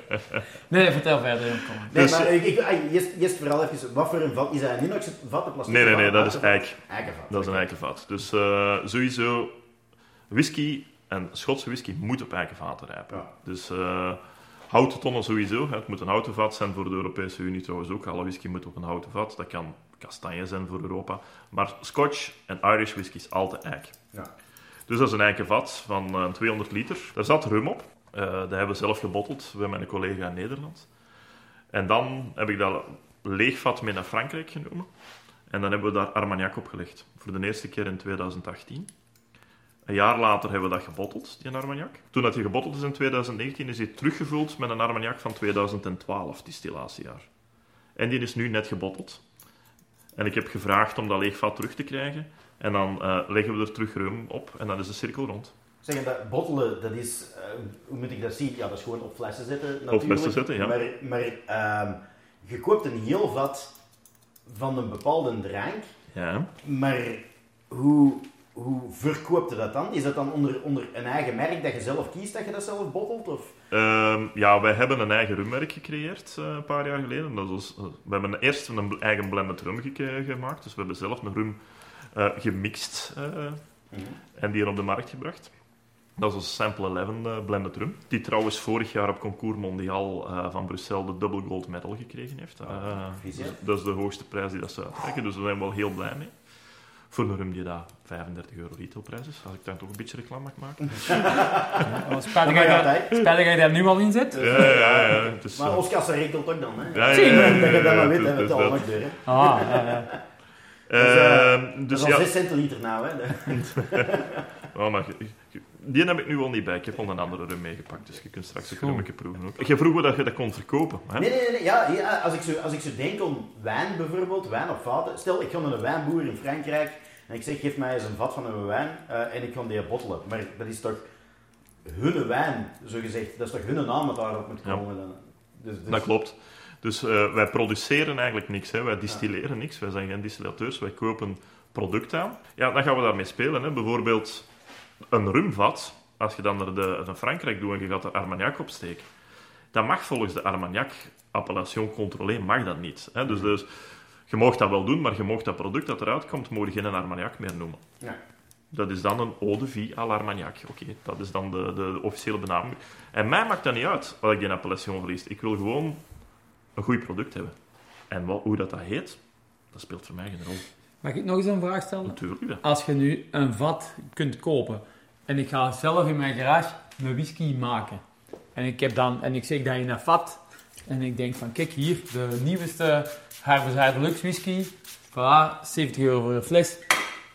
Nee, vertel verder. Kom. Nee, Dus- maar ik, ik, ah, eerst, eerst vooral even, wat voor een vat? Is dat een inox vat? Een plastic Nee, nee, nee, dat is eik. Eikenvat. Dat is een eikenvat. Dus eh, sowieso, whisky en Schotse whisky moet op eikenvaten rijpen. Ja. Dus eh, houten tonnen sowieso. hè. Het moet een houten vat zijn voor de Europese Unie trouwens ook. Alle whisky moet op een houten vat. Dat kan kastanje zijn voor Europa. Maar Scotch en Irish whisky is altijd eik. Ja. Dus dat is een eikenvat van eh, 200 liter. Daar zat rum op. Eh, dat hebben we zelf gebotteld bij mijn collega in Nederland. En dan heb ik dat leegvat mee naar Frankrijk genomen. En dan hebben we daar Armagnac op gelegd. Voor de eerste keer in 2018. Een jaar later hebben we dat gebotteld, die Armagnac. Toen dat die gebotteld is in 2019, is die teruggevuld met een Armagnac van 2012, distillatiejaar. En die is nu net gebotteld. En ik heb gevraagd om dat leegvat terug te krijgen. En dan eh, leggen we er terug rum op en dan is de cirkel rond. Zeg, dat bottelen, dat is, eh, hoe moet ik dat zien? Ja, dat is gewoon op flessen zetten natuurlijk. flessen zetten, ja. Maar, maar ehm, je koopt een heel vat van een bepaalde drank, Ja. maar hoe, hoe verkoopt je dat dan? Is dat dan onder, onder een eigen merk dat je zelf kiest dat je dat zelf bottelt? Of? Ehm, ja, wij hebben een eigen rummerk gecreëerd eh, een paar jaar geleden. Dat is, eh, we hebben eerst een eigen blended rum ge- gemaakt. Dus we hebben zelf een rum eh, gemixt eh, en die op de markt gebracht. Dat is onze Sample 11 eh, blended rum. Die trouwens vorig jaar op Concours Mondial van Brussel de double gold medal gekregen heeft. Eh, vies, hè? dus dat is de hoogste prijs die dat ze uitreiken. Dus daar zijn we wel heel blij mee. Voor een rum die daar 35 euro retailprijs is. Als ik daar toch een beetje reclame mag maken. Spijtig dat je daar- spijtig dat je daar nu al in zit. Ja, ja, ja. Het is, Maar eh, Oscar regelt ook dan, hè? ja, ja, ja, ja, Dat je dat maar weet, we het dat. nog. Ah, ja, ja. Ehm, Dat dus is al ja, 6 centiliter nou, hè? Oh, [LAUGHS] maar [LAUGHS] die heb ik nu al niet bij. Ik heb al een andere rum meegepakt, dus je kunt straks een rummetje proeven ook. Je vroeg me dat je dat kon verkopen. Hè? Nee, nee, nee. Ja, ja, als, ik zo, als ik zo denk om wijn bijvoorbeeld, wijn op vaten. Stel, ik ga naar een wijnboer in Frankrijk en ik zeg, geef mij eens een vat van een wijn eh, en ik kan die bottelen. Maar dat is toch hun wijn, zo gezegd. Dat is toch hun naam dat daarop moet Ja. komen. Dan. Dus, dus, Dat klopt. Dus eh, wij produceren eigenlijk niks. Hè. Wij distilleren niks. Wij zijn geen distillateurs. Wij kopen product aan. Ja, dan gaan we daarmee spelen. Hè. Bijvoorbeeld een rumvat. Als je dan naar, de, naar Frankrijk doet en je gaat er Armagnac opsteken. Dat mag volgens de Armagnac appellation contrôlée mag dat niet. Hè. Dus, dus je mag dat wel doen, maar je mag dat product dat eruit komt, je geen Armagnac meer noemen. Ja. Dat is dan een eau de vie à l'Armagnac. Oké, dat is dan de, de, officiële benaming. En mij maakt dat niet uit wat ik die appellation verlies. Ik wil gewoon een goed product hebben. En wat, hoe dat, dat heet, dat speelt voor mij geen rol. Mag ik nog eens een vraag stellen? Natuurlijk. ja. Als je nu een vat kunt kopen en ik ga zelf in mijn garage een whisky maken. En ik, heb dan, en ik zeg dat in een vat en ik denk van kijk hier, de nieuwste Harvest Deluxe whisky. Voilà, 70 euro voor een fles.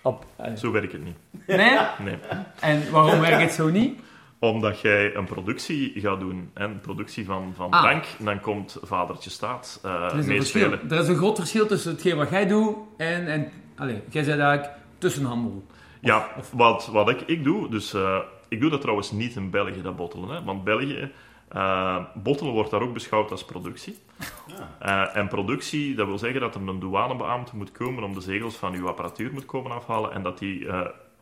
Op, eh, Zo werkt het niet. nee? Nee. En waarom werkt het zo niet? Omdat jij een productie gaat doen, hè, een productie van, van Ah. drank, dan komt vadertje staat eh Er is, een meespelen. verschil, er is een groot verschil tussen hetgeen wat jij doet en... en allez, jij zegt eigenlijk tussenhandel. Ja, wat, wat ik, ik doe, dus eh, ik doe dat trouwens niet in België, dat bottelen. Hè, want België, eh bottelen wordt daar ook beschouwd als productie. Eh, en productie, dat wil zeggen dat er een douanebeambte moet komen om de zegels van uw apparatuur moet komen afhalen en dat, die,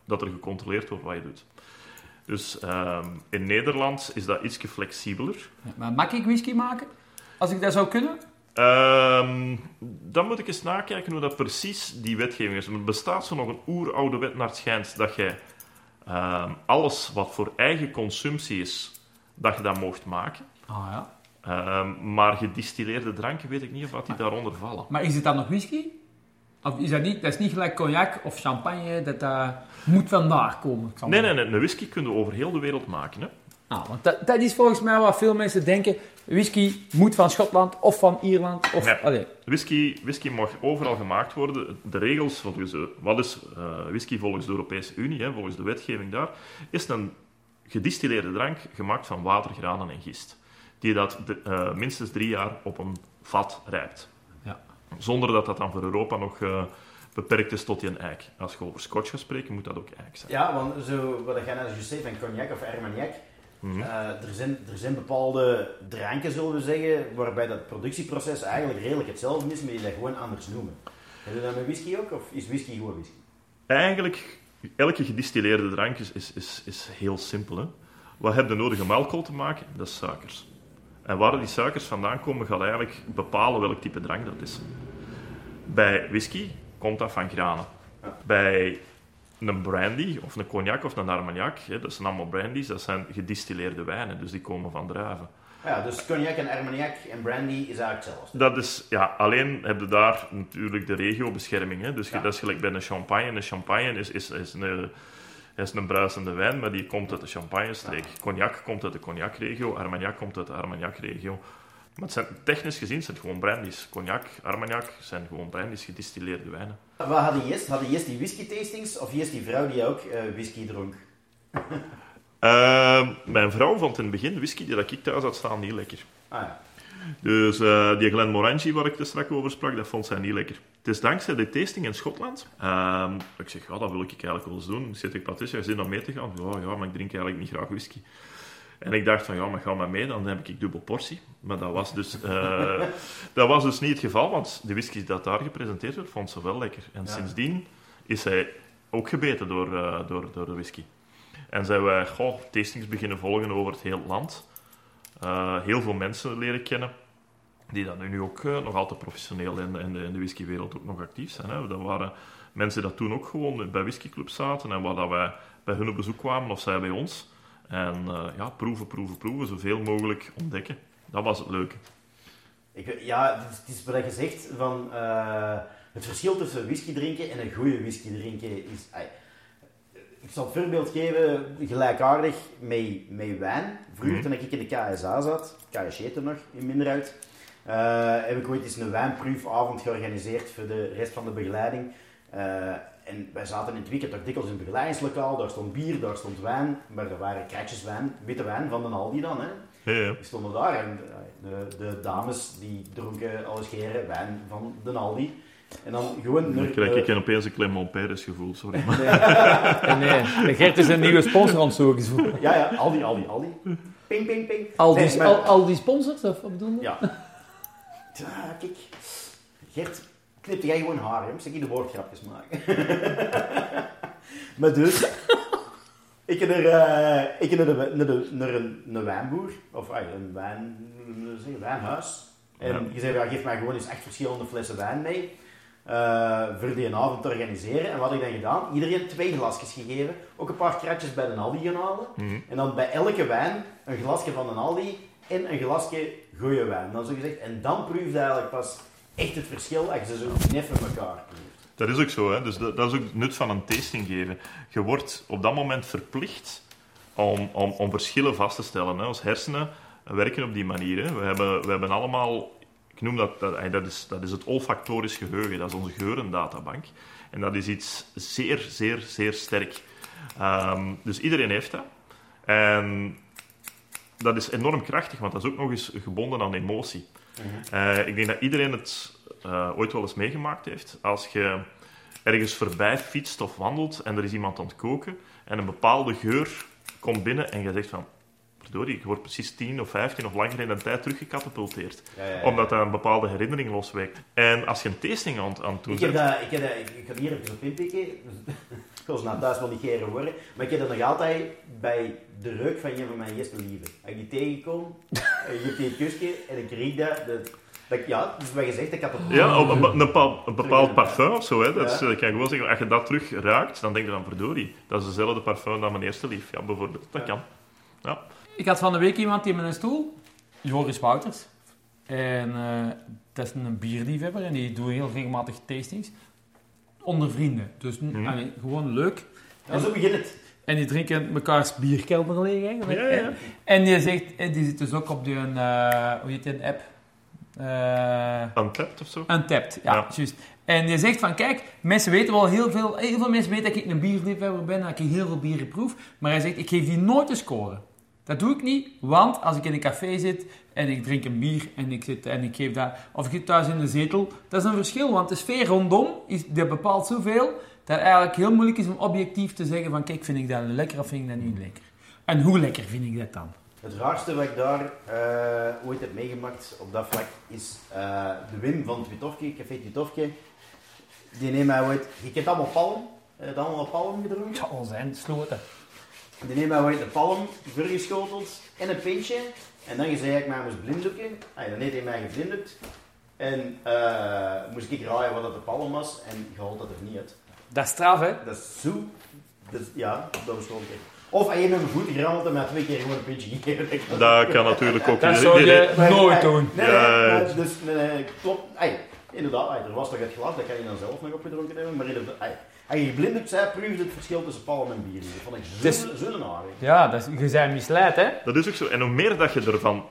dat er gecontroleerd wordt wat je doet. Dus ehm, in Nederland is dat iets flexibeler. Maar mag ik whisky maken? Als ik dat zou kunnen? Ehm, dan moet ik eens nakijken hoe dat precies die wetgeving is. Er bestaat zo nog een oeroude wet naar het schijnt dat je ehm, alles wat voor eigen consumptie is, dat je dat mocht maken. Ah ja. Ehm, maar gedistilleerde dranken weet ik niet of dat die daaronder vallen. Maar is het dan nog whisky? Of is dat niet, dat is niet gelijk cognac of champagne, dat moet vandaar komen? Nee, nee, nee, een whisky kun je over heel de wereld maken. Hè? Ah, want dat, dat is volgens mij wat veel mensen denken. Whisky moet van Schotland of van Ierland. Of, Nee. allee, Whisky, whisky mag overal gemaakt worden. De regels, volgens, de- wat is eh, whisky volgens de Europese Unie, hè, volgens de wetgeving daar, is een gedistilleerde drank gemaakt van water, granen en gist. Die dat de- eh, minstens drie jaar op een vat rijpt. Ja. Zonder dat dat dan voor Europa nog eh, beperkt is tot die eik. Als je over scotch gaat spreken, moet dat ook eik zijn. Ja, want zo, wat jij net juist zei van cognac of armagnac, Mhm. eh, er, zijn, er zijn bepaalde dranken, zullen we zeggen, waarbij dat productieproces eigenlijk redelijk hetzelfde is, maar die dat gewoon anders noemen. Heb je dat met whisky ook, of is whisky gewoon whisky? Eigenlijk, elke gedistilleerde drank is, is, is, is heel simpel. Hè? Wat heb je nodig om alcohol te maken? Dat is suikers. En waar die suikers vandaan komen, gaat eigenlijk bepalen welk type drank dat is. Bij whisky komt dat van granen. Ja. Bij een brandy, of een cognac of een armagnac, hè, dat zijn allemaal brandies, dat zijn gedistilleerde wijnen, dus die komen van druiven. Ja, dus cognac en armagnac en brandy is eigenlijk hetzelfde. Dat is, ja, alleen heb je daar natuurlijk de regiobescherming. Hè? Dus Ja. dat is gelijk bij een champagne. Een champagne is, is, is, een, is een bruisende wijn, maar die komt uit de champagne-streek. Cognac komt uit de cognac-regio, Armagnac komt uit de Armagnac-regio. Maar het zijn, technisch gezien zijn het gewoon brandies. Cognac, Armagnac zijn gewoon brandies, gedistilleerde wijnen. Wat hadden je eerst? Hadden je eerst die whisky tastings of eerst die vrouw die ook eh, whisky dronk? [LAUGHS] Ehm, mijn vrouw vond in het begin whisky die dat ik thuis had staan niet lekker. Ah ja. Dus eh, die Glenmorangie waar ik er straks over sprak, dat vond zij niet lekker. Het is dankzij de tasting in Schotland. Ehm, ik zeg, ja, dat wil ik eigenlijk wel eens doen. Ik zeg tegen Patricia, zin om mee te gaan? Ja, ja, maar ik drink eigenlijk niet graag whisky. En ik dacht van, ja, maar ga maar mee, dan heb ik dubbel portie. Maar dat was dus, eh, [LAUGHS] dat was dus niet het geval, want de whisky dat daar gepresenteerd werd, vond ze wel lekker. En Ja. sindsdien is zij ook gebeten door, eh, door, door de whisky. En zijn wij goh, tastings beginnen volgen over het hele land. Eh, heel veel mensen leren kennen, die dan nu ook nog altijd professioneel in, in, de, in de whiskywereld ook nog actief zijn. Hè. Dat waren mensen die toen ook gewoon bij whiskyclubs zaten en waar dat wij bij hun op bezoek kwamen of zij bij ons. En eh, ja, proeven, proeven, proeven, zoveel mogelijk ontdekken. Dat was het leuke. Ik, ja, het is, wat je zegt van eh, het verschil tussen whisky drinken en een goede whisky drinken is. ik zal het voorbeeld geven, gelijkaardig met, met wijn. Vroeger Mhm. toen ik in de KSA zat, KSJ nog in Minderhout, eh heb ik ooit eens een wijnproefavond georganiseerd voor de rest van de begeleiding. En wij zaten in het weekend ook dikwijls in het begeleidingslokaal. Daar stond bier, daar stond wijn, maar er waren kratjes wijn, witte wijn van de Aldi dan. Hè. Ja, ja. Die stonden daar en eh, de, de dames die dronken alles scheren wijn van de Aldi. En dan gewoon... Dan krijg ik eh, een opeens een Clement Peres gevoel, sorry. Maar [LAUGHS] En nee, de Gert is een nieuwe sponsor aan het zoeken. Ja, ja, Aldi, Aldi, Aldi. Ping, ping, ping. Al Nee, die, maar- al, al die sponsors, of wat bedoel je? Ja. Ja, kijk. Gert, knipte jij gewoon haar, hè? Moest ik hier de woordgrapjes maken. [LAUGHS] maar dus... Ik er, eh, ik naar, de, naar, de, naar een, een wijnboer, of ah, een wijn, je, wijnhuis. En Ja. je zei, ja, geef mij gewoon eens echt verschillende flessen wijn mee. eh, voor die avond te organiseren. En wat ik dan gedaan? Iedereen twee glasjes gegeven. Ook een paar kratjes bij de Aldi gaan halen. Mhm. En dan bij elke wijn een glasje van een Aldi en een glasje goede wijn. Dan zo gezegd. En dan proefde eigenlijk pas echt het verschil als ze zo elkaar. Dat is ook zo, hè. Dus dat, is ook het nut van een tasting geven. Je wordt op dat moment verplicht om, om, om verschillen vast te stellen. Hè. Ons hersenen werken op die manier. Hè. We, hebben, we hebben allemaal... Ik noem dat... Dat, dat, is, dat is het olfactorisch geheugen. Dat is onze geurendatabank. En dat is iets zeer, zeer, zeer sterk. Ehm, dus iedereen heeft dat. En dat is enorm krachtig, want dat is ook nog eens gebonden aan emotie. Eh, ik denk dat iedereen het eh, ooit wel eens meegemaakt heeft. Als je ergens voorbij fietst of wandelt en er is iemand aan het koken en een bepaalde geur komt binnen en je zegt van... Verdorie, ik word precies 10 of 15 of langer in de tijd teruggecatapulteerd. Ja, ja, ja. Omdat dat een bepaalde herinnering loswekt. En als je een tasting aan, aan het doen Ik heb dat, ik, heb dat, ik, ik hier even op inpikken. Was naar thuis wel niet geren worden. Maar ik heb dat nog altijd bij de reuk van een van mijn eerste liefde. Als ik die tegenkom, en je hebt die kusje en ik riek dat. dat, dat ja, dat is wat je zegt, ik had het... Ja, op een, een, bepaald, een bepaald parfum of zo. Hè. Dat is, Ja. eh, kan je gewoon zeggen, als je dat terug ruikt, dan denk je dan, verdorie, dat is dezelfde parfum dan mijn eerste lief. Ja, bijvoorbeeld. Dat kan. Ja. Ik had van de week iemand in mijn stoel, Joris Wouters. En eh, dat is een bierliefhebber en die doet heel regelmatig tastings. Onder vrienden. Dus allee, gewoon leuk. En zo begint het. En die drinken mekaars bierkelder leeg eigenlijk. Ja, hè. ja. En die zegt, en die zit dus ook op die, eh hoe heet die, een app? Eh Untapped of zo? Untapped, ja, Ja. juist. En je zegt van, kijk, mensen weten wel heel veel, heel veel mensen weten dat ik een bierliefhebber ben, dat ik heel veel bieren proef, maar hij zegt, ik geef die nooit een score. Dat doe ik niet, want als ik in een café zit en ik drink een bier en ik, zit, en ik geef dat, of ik zit thuis in de zetel, dat is een verschil, want de sfeer rondom, is, dat bepaalt zoveel, dat het eigenlijk heel moeilijk is om objectief te zeggen van, kijk, vind ik dat lekker of vind ik dat niet lekker. En hoe lekker vind ik dat dan? Het raarste wat ik daar eh, ooit heb meegemaakt op dat vlak is eh, de Wim van het Witofke, Café het Witofke. Die neemt mij ooit... Je kent allemaal palm. Je hebt allemaal palm gedronken. Het zal zijn, sloten. Die neemt mij een palm, voorgeschoteld en een pintje. En dan zei ik mij moest blinddoeken. Ah, dan heeft hij mij geblinddoekt. En eh, moest ik raaien wat dat de palm was. En je haalt dat er niet uit. Dat is straf, hè? Dat is zo... Dat is- ja, dat was gewoon. Of als je met mijn voet gerammeld en mij twee keer gewoon een pintje gegeven. [LAUGHS] Dat kan natuurlijk ook. Dat zou je nee. nooit doen. Nee, Ja, nee, ja. dus, nee, nee, klopt. Inderdaad, ey, er was toch het glas, dat kan je dan zelf nog opgedronken hebben. Maar inderdaad, als je geblinddoekt zei, proefde het verschil tussen palm en bier. Dat vond ik Dus- zo aardig. Ja, dat is, je bent misleid, hè? Dat is ook zo. En hoe meer dat je ervan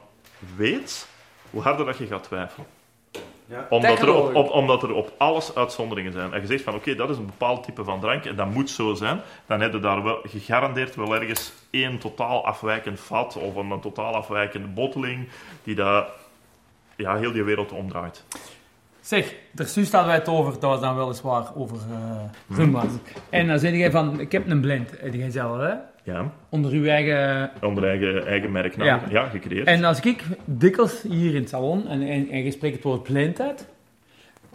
weet, hoe harder dat je gaat twijfelen. Ja. Omdat er, op- omdat er op alles uitzonderingen zijn. En je zegt van, oké, dat is een bepaald type van drank en dat moet zo zijn. Dan heb je daar wel gegarandeerd wel ergens één totaal afwijkend vat of een, een totaal afwijkende botteling die dat, ja, heel die wereld omdraait. Zeg, daar juist hadden wij het over, dat was dan weliswaar over eh Rumba's. En dan zei jij van, ik heb een blend, heb jij zelf, hè? Ja, Onder uw eigen... onder eigen, eigen merknaam. Ja. Ja, gecreëerd. En als ik dikwijls hier in het salon, en, en, en je spreekt het woord blend uit,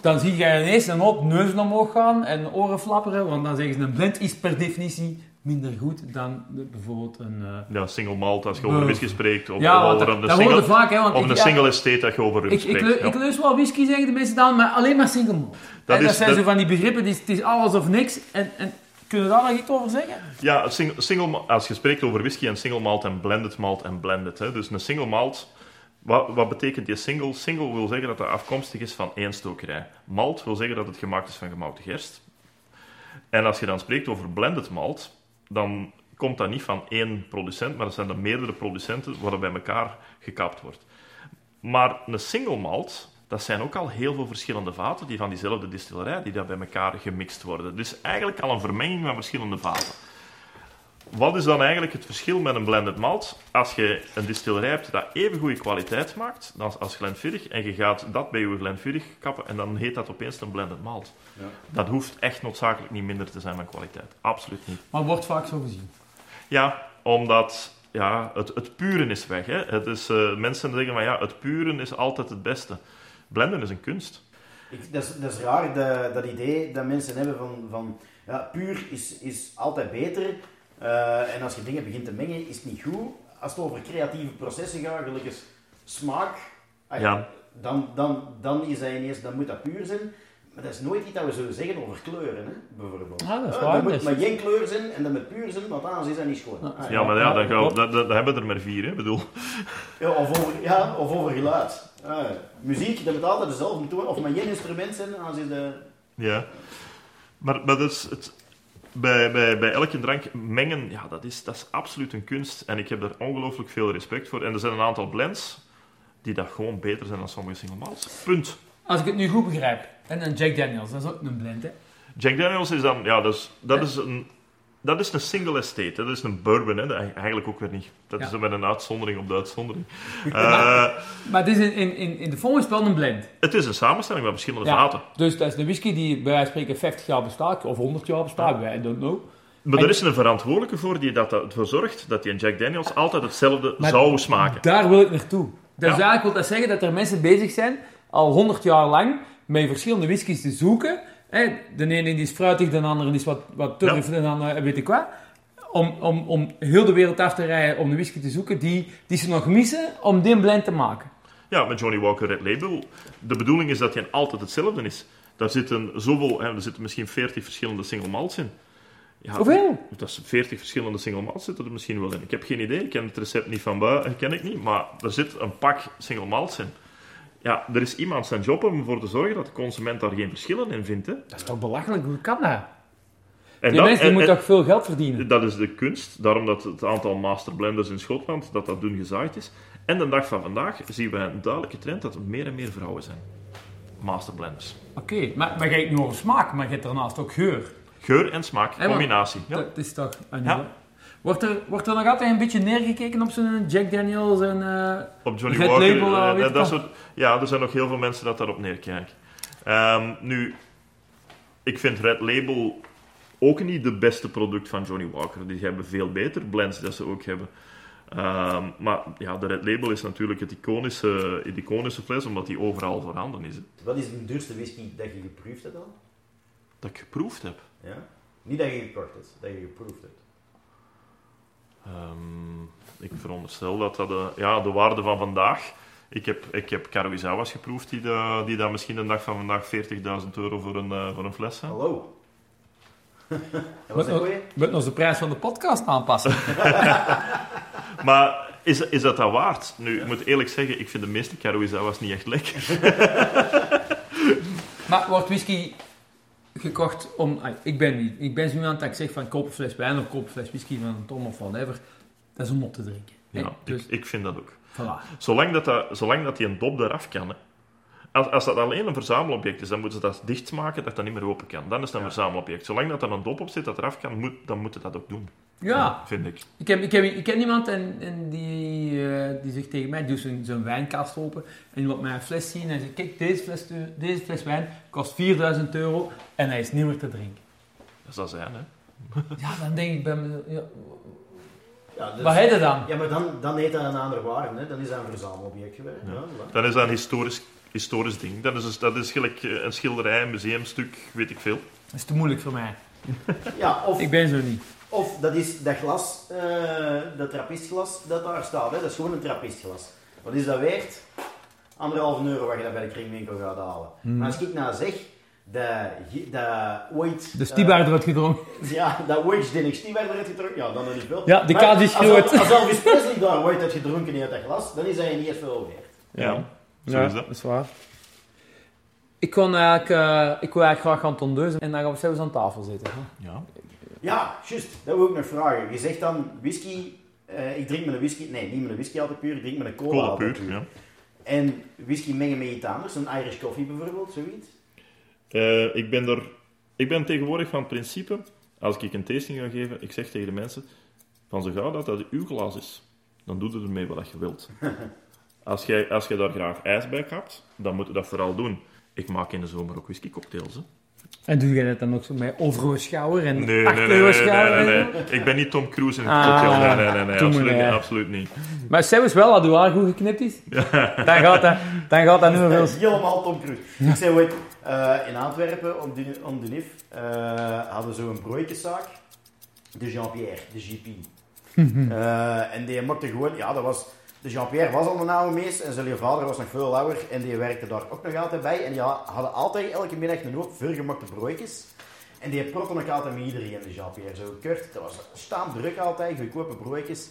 dan zie je ineens een hoop neuzen omhoog gaan en oren flapperen, want dan zeggen ze, een blend is per definitie minder goed dan de- bijvoorbeeld een... eh, Ja, single malt, als je over whisky spreekt. Of, ja, over dat, een dat single, vaak, hè, want of ik, een ja, single estate dat je over rum Ik, ik, spreekt. ja. ik leus wel whisky, zeggen de mensen dan, maar alleen maar single malt. Dat en dat zijn dat- zo van die begrippen, het is, het is alles of niks. En, en kunnen we daar nog iets over zeggen? Ja, single, single, als je spreekt over whisky en single malt en blended malt en blended. Hè. Dus een single malt, wat, wat betekent die single? Single wil zeggen dat het afkomstig is van één stokerij. Malt wil zeggen dat het gemaakt is van gemouten gerst. En als je dan spreekt over blended malt, dan komt dat niet van één producent, maar dat zijn er meerdere producenten waar dat bij elkaar gekapt wordt. Maar een single malt, dat zijn ook al heel veel verschillende vaten die van diezelfde distillerij, die daar bij elkaar gemixt worden. Dus eigenlijk al een vermenging van verschillende vaten. Wat is dan eigenlijk het verschil met een blended malt? Als je een distillerij hebt dat even goede kwaliteit maakt als, als Glenfiddich, en je gaat dat bij je Glenfiddich kappen, en dan heet dat opeens een blended malt. Ja. Dat hoeft echt noodzakelijk niet minder te zijn van kwaliteit. Absoluut niet. Maar wordt vaak zo gezien. Ja, omdat ja, het, het puren is weg. Hè. Het is, eh, mensen zeggen van ja, het puren is altijd het beste. Blenden is een kunst. Ik, dat, is, dat is raar, dat, dat idee dat mensen hebben van, van ja, puur is, is altijd beter. Eh, en als je dingen begint te mengen, is het niet goed. Als het over creatieve processen gaat, gelukkig smaak, ah Ja. dan, dan, dan, is dat ineens, dan moet dat puur zijn. Maar dat is nooit iets dat we zullen zeggen over kleuren, hè, bijvoorbeeld. Ah, dat is Eh, waar, Dat moet dus. maar geen kleur zijn en dat moet puur zijn, want anders is dat niet schoon. Ja. Ah, Ja, maar ja, Ja, dan, gaan we, klopt. dat, dat, dat hebben we er maar vier. Hè. Bedoel, Ja, of, over, ja, of over geluid. Ah, muziek, dat moet altijd dezelfde toon. Of maar geen instrument zijn, anders is de... ja. Maar, maar dat is het, bij, bij, bij elke drank mengen, ja, dat is, dat is absoluut een kunst. En ik heb daar ongelooflijk veel respect voor. En er zijn een aantal blends die dat gewoon beter zijn dan sommige single malts. Punt. Als ik het nu goed begrijp. En een Jack Daniels, dat is ook een blend, hè? Jack Daniels is dan, ja, dat is, dat is een... Dat is een single estate, dat is een bourbon, hè. Dat eigenlijk ook weer niet. Dat Ja. is met een uitzondering op de uitzondering. [LAUGHS] Eh, Maar het is in, in, in, de het wel een blend. het is een samenstelling met verschillende Ja. vaten. Dus dat is een whisky die bij wijze van spreken 50 jaar bestaat, of 100 jaar bestaat, I don't know. Maar En- er is een verantwoordelijke voor die dat ervoor zorgt dat die een Jack Daniels altijd hetzelfde zou smaken. Daar wil ik naartoe. Dus Ja. eigenlijk wil dat zeggen dat er mensen bezig zijn, al 100 jaar lang, met verschillende whiskies te zoeken. De ene die is fruitig, de andere die is wat, wat turf, en dan eh, weet ik wat. Om, om, om heel de wereld af te rijden om de whisky te zoeken die, die ze nog missen om die blend te maken. Ja, met Johnny Walker Red Label. De bedoeling is dat hij altijd hetzelfde is. Daar zitten zoveel, hè, er zitten misschien 40 verschillende single malts in. Ja, Hoeveel? Dat is 40 verschillende single malts zitten er misschien wel in. Ik heb geen idee, ik ken het recept niet van buiten, ken ik niet, maar er zit een pak single malts in. Ja, er is iemand zijn job om ervoor te zorgen dat de consument daar geen verschillen in vindt. Hè. Dat is toch belachelijk, hoe kan dat? En Die dat- mensen die en- moeten en- toch veel geld verdienen? Dat is de kunst, daarom dat het aantal masterblenders in Schotland dat dat dun gezaaid is. En de dag van vandaag zien we een duidelijke trend dat er meer en meer vrouwen zijn. Masterblenders. Oké, maar, maar je hebt nu over smaak, maar je hebt daarnaast ook geur. Geur en smaak, combinatie. Ja. Dat is toch... een- Ja. Wordt, er, wordt er nog altijd een beetje neergekeken op zo'n Jack Daniels en... eh, Op Johnny Red Walker, Label, eh, dat, soort, ja, er zijn nog heel veel mensen dat daarop neerkijken. Ehm, nu, ik vind Red Label ook niet de beste product van Johnny Walker. Die hebben veel beter blends dat ze ook hebben. Ehm, maar ja, de Red Label is natuurlijk het iconische, het iconische fles, omdat die overal voorhanden is. hè. Wat is de duurste whisky dat je geproefd hebt dan? Dat ik geproefd heb. Ja? Niet dat je gekocht hebt, dat je geproefd hebt. Ehm, ik veronderstel dat dat de, ja, de waarde van vandaag... Ik heb, ik heb Karuizawas geproefd, die, de, die dan misschien de dag van vandaag 40.000 euro voor een, eh, voor een fles zijn. Hallo. [LAUGHS] dat een moeten ons de prijs van de podcast aanpassen. [LAUGHS] Maar is, is dat dat waard? Nu, ik moet eerlijk zeggen, ik vind de meeste Karuizawas niet echt lekker. [LAUGHS] maar wordt whisky gekocht om... ik ben niet. Ik ben zo iemand dat ik zeg van koop een fles wijn of koop een fles whisky van een ton of whatever. Dat is om op te drinken. Ja, dus, ik, ik vind dat ook. voilà. Zolang dat, dat, zolang dat die een dop eraf kan. Hè. Als, als dat alleen een verzamelobject is, dan moeten ze dat dichtmaken dat dat niet meer open kan. Dan is het een verzamelobject. Zolang dat er een dop op zit dat eraf kan, moet, dan moet het dat ook doen. Ja, Vind ik. ik, heb, ik, heb, ik ken iemand en, en die, eh, die zegt tegen mij, doe zo'n zo'n wijnkast open en die laat mij een fles zien en zegt, kijk, deze fles, deze fles wijn kost 4000 euro en hij is niet meer te drinken. Dat zou zijn, hè. Ja, dan denk ik bij me, ja, Ja, dus- wat heet het dan? Ja, maar dan, dan heet dat een andere waarde. Hè? Dan is dat een verzamelobject geweest. Ja. Dan is dat een historisch, historisch ding. Dat is, dat is gelijk eh, een schilderij, een museumstuk, weet ik veel. Dat is te moeilijk voor mij. [LAUGHS] ja, of, Ik ben zo niet. of dat is dat glas, eh, dat trappistglas dat daar staat. Hè? Dat is gewoon een trappistglas. Wat is dat waard? Anderhalve euro wat je dat bij de kringwinkel gaat halen. Maar als ik nou zeg dat, ooit... De eh, Stiebaard wordt gedronken. [LAUGHS] Ja, dat ooit Dennis Stieber eruit gedronken, ja, dan is het wel. Ja, de kaas is als- groot. Als Elvis Presley daar ooit had gedronken uit dat glas, dan is hij niet eens veel waard. Ja, zo is dat. is waar. Ik kon eigenlijk, eh, ik wil eigenlijk graag gaan tondeuzen en dan gaan we zelfs aan tafel zitten. hè. Ja. Ja, juist. Dat wil ik nog vragen. Je zegt dan whisky, eh, ik drink met een whisky, nee, niet met een whisky altijd puur, ik drink met een cola, Cola altijd puur, ja. En whisky mengen met iets anders, een Irish coffee bijvoorbeeld, zoiets. Eh, ik, ben er, ik ben tegenwoordig van het principe, als ik een tasting ga geven, ik zeg tegen de mensen, van zo gauw dat dat uw glas is, dan doe je ermee wat je wilt. [LAUGHS] Als jij, als jij daar graag ijs bij kapt, dan moet je dat vooral doen. Ik maak in de zomer ook whisky cocktails. Hè. En doe jij dat dan ook zo met overschouwer en Nee, nee, nee, nee, nee, achteroverschouwer? nee, nee. Ik ben niet Tom Cruise in het Ah, cocktail. Nee, nee, nee, nee, absoluut, niet, absoluut niet. Maar zelfs wel, als haar goed geknipt is, dan, gaat dat, dan gaat dat [LAUGHS] niet meer veel... Helemaal Tom Cruise. Ik zei ooit, eh, in Antwerpen, om de, om de NIF, eh, hadden ze zo'n broodjeszaak. De Jean-Pierre, de GP. [LAUGHS] Eh, en die maakte gewoon, ja, dat was... De Jean-Pierre was al een oude mees en zijn vader was nog veel ouder en die werkte daar ook nog altijd bij. En die ha- hadden altijd elke middag een hoop veelgemakte broodjes. En die protten ook altijd met iedereen, de Jean-Pierre. Zo kort, dat was staan druk altijd, goedkope broodjes.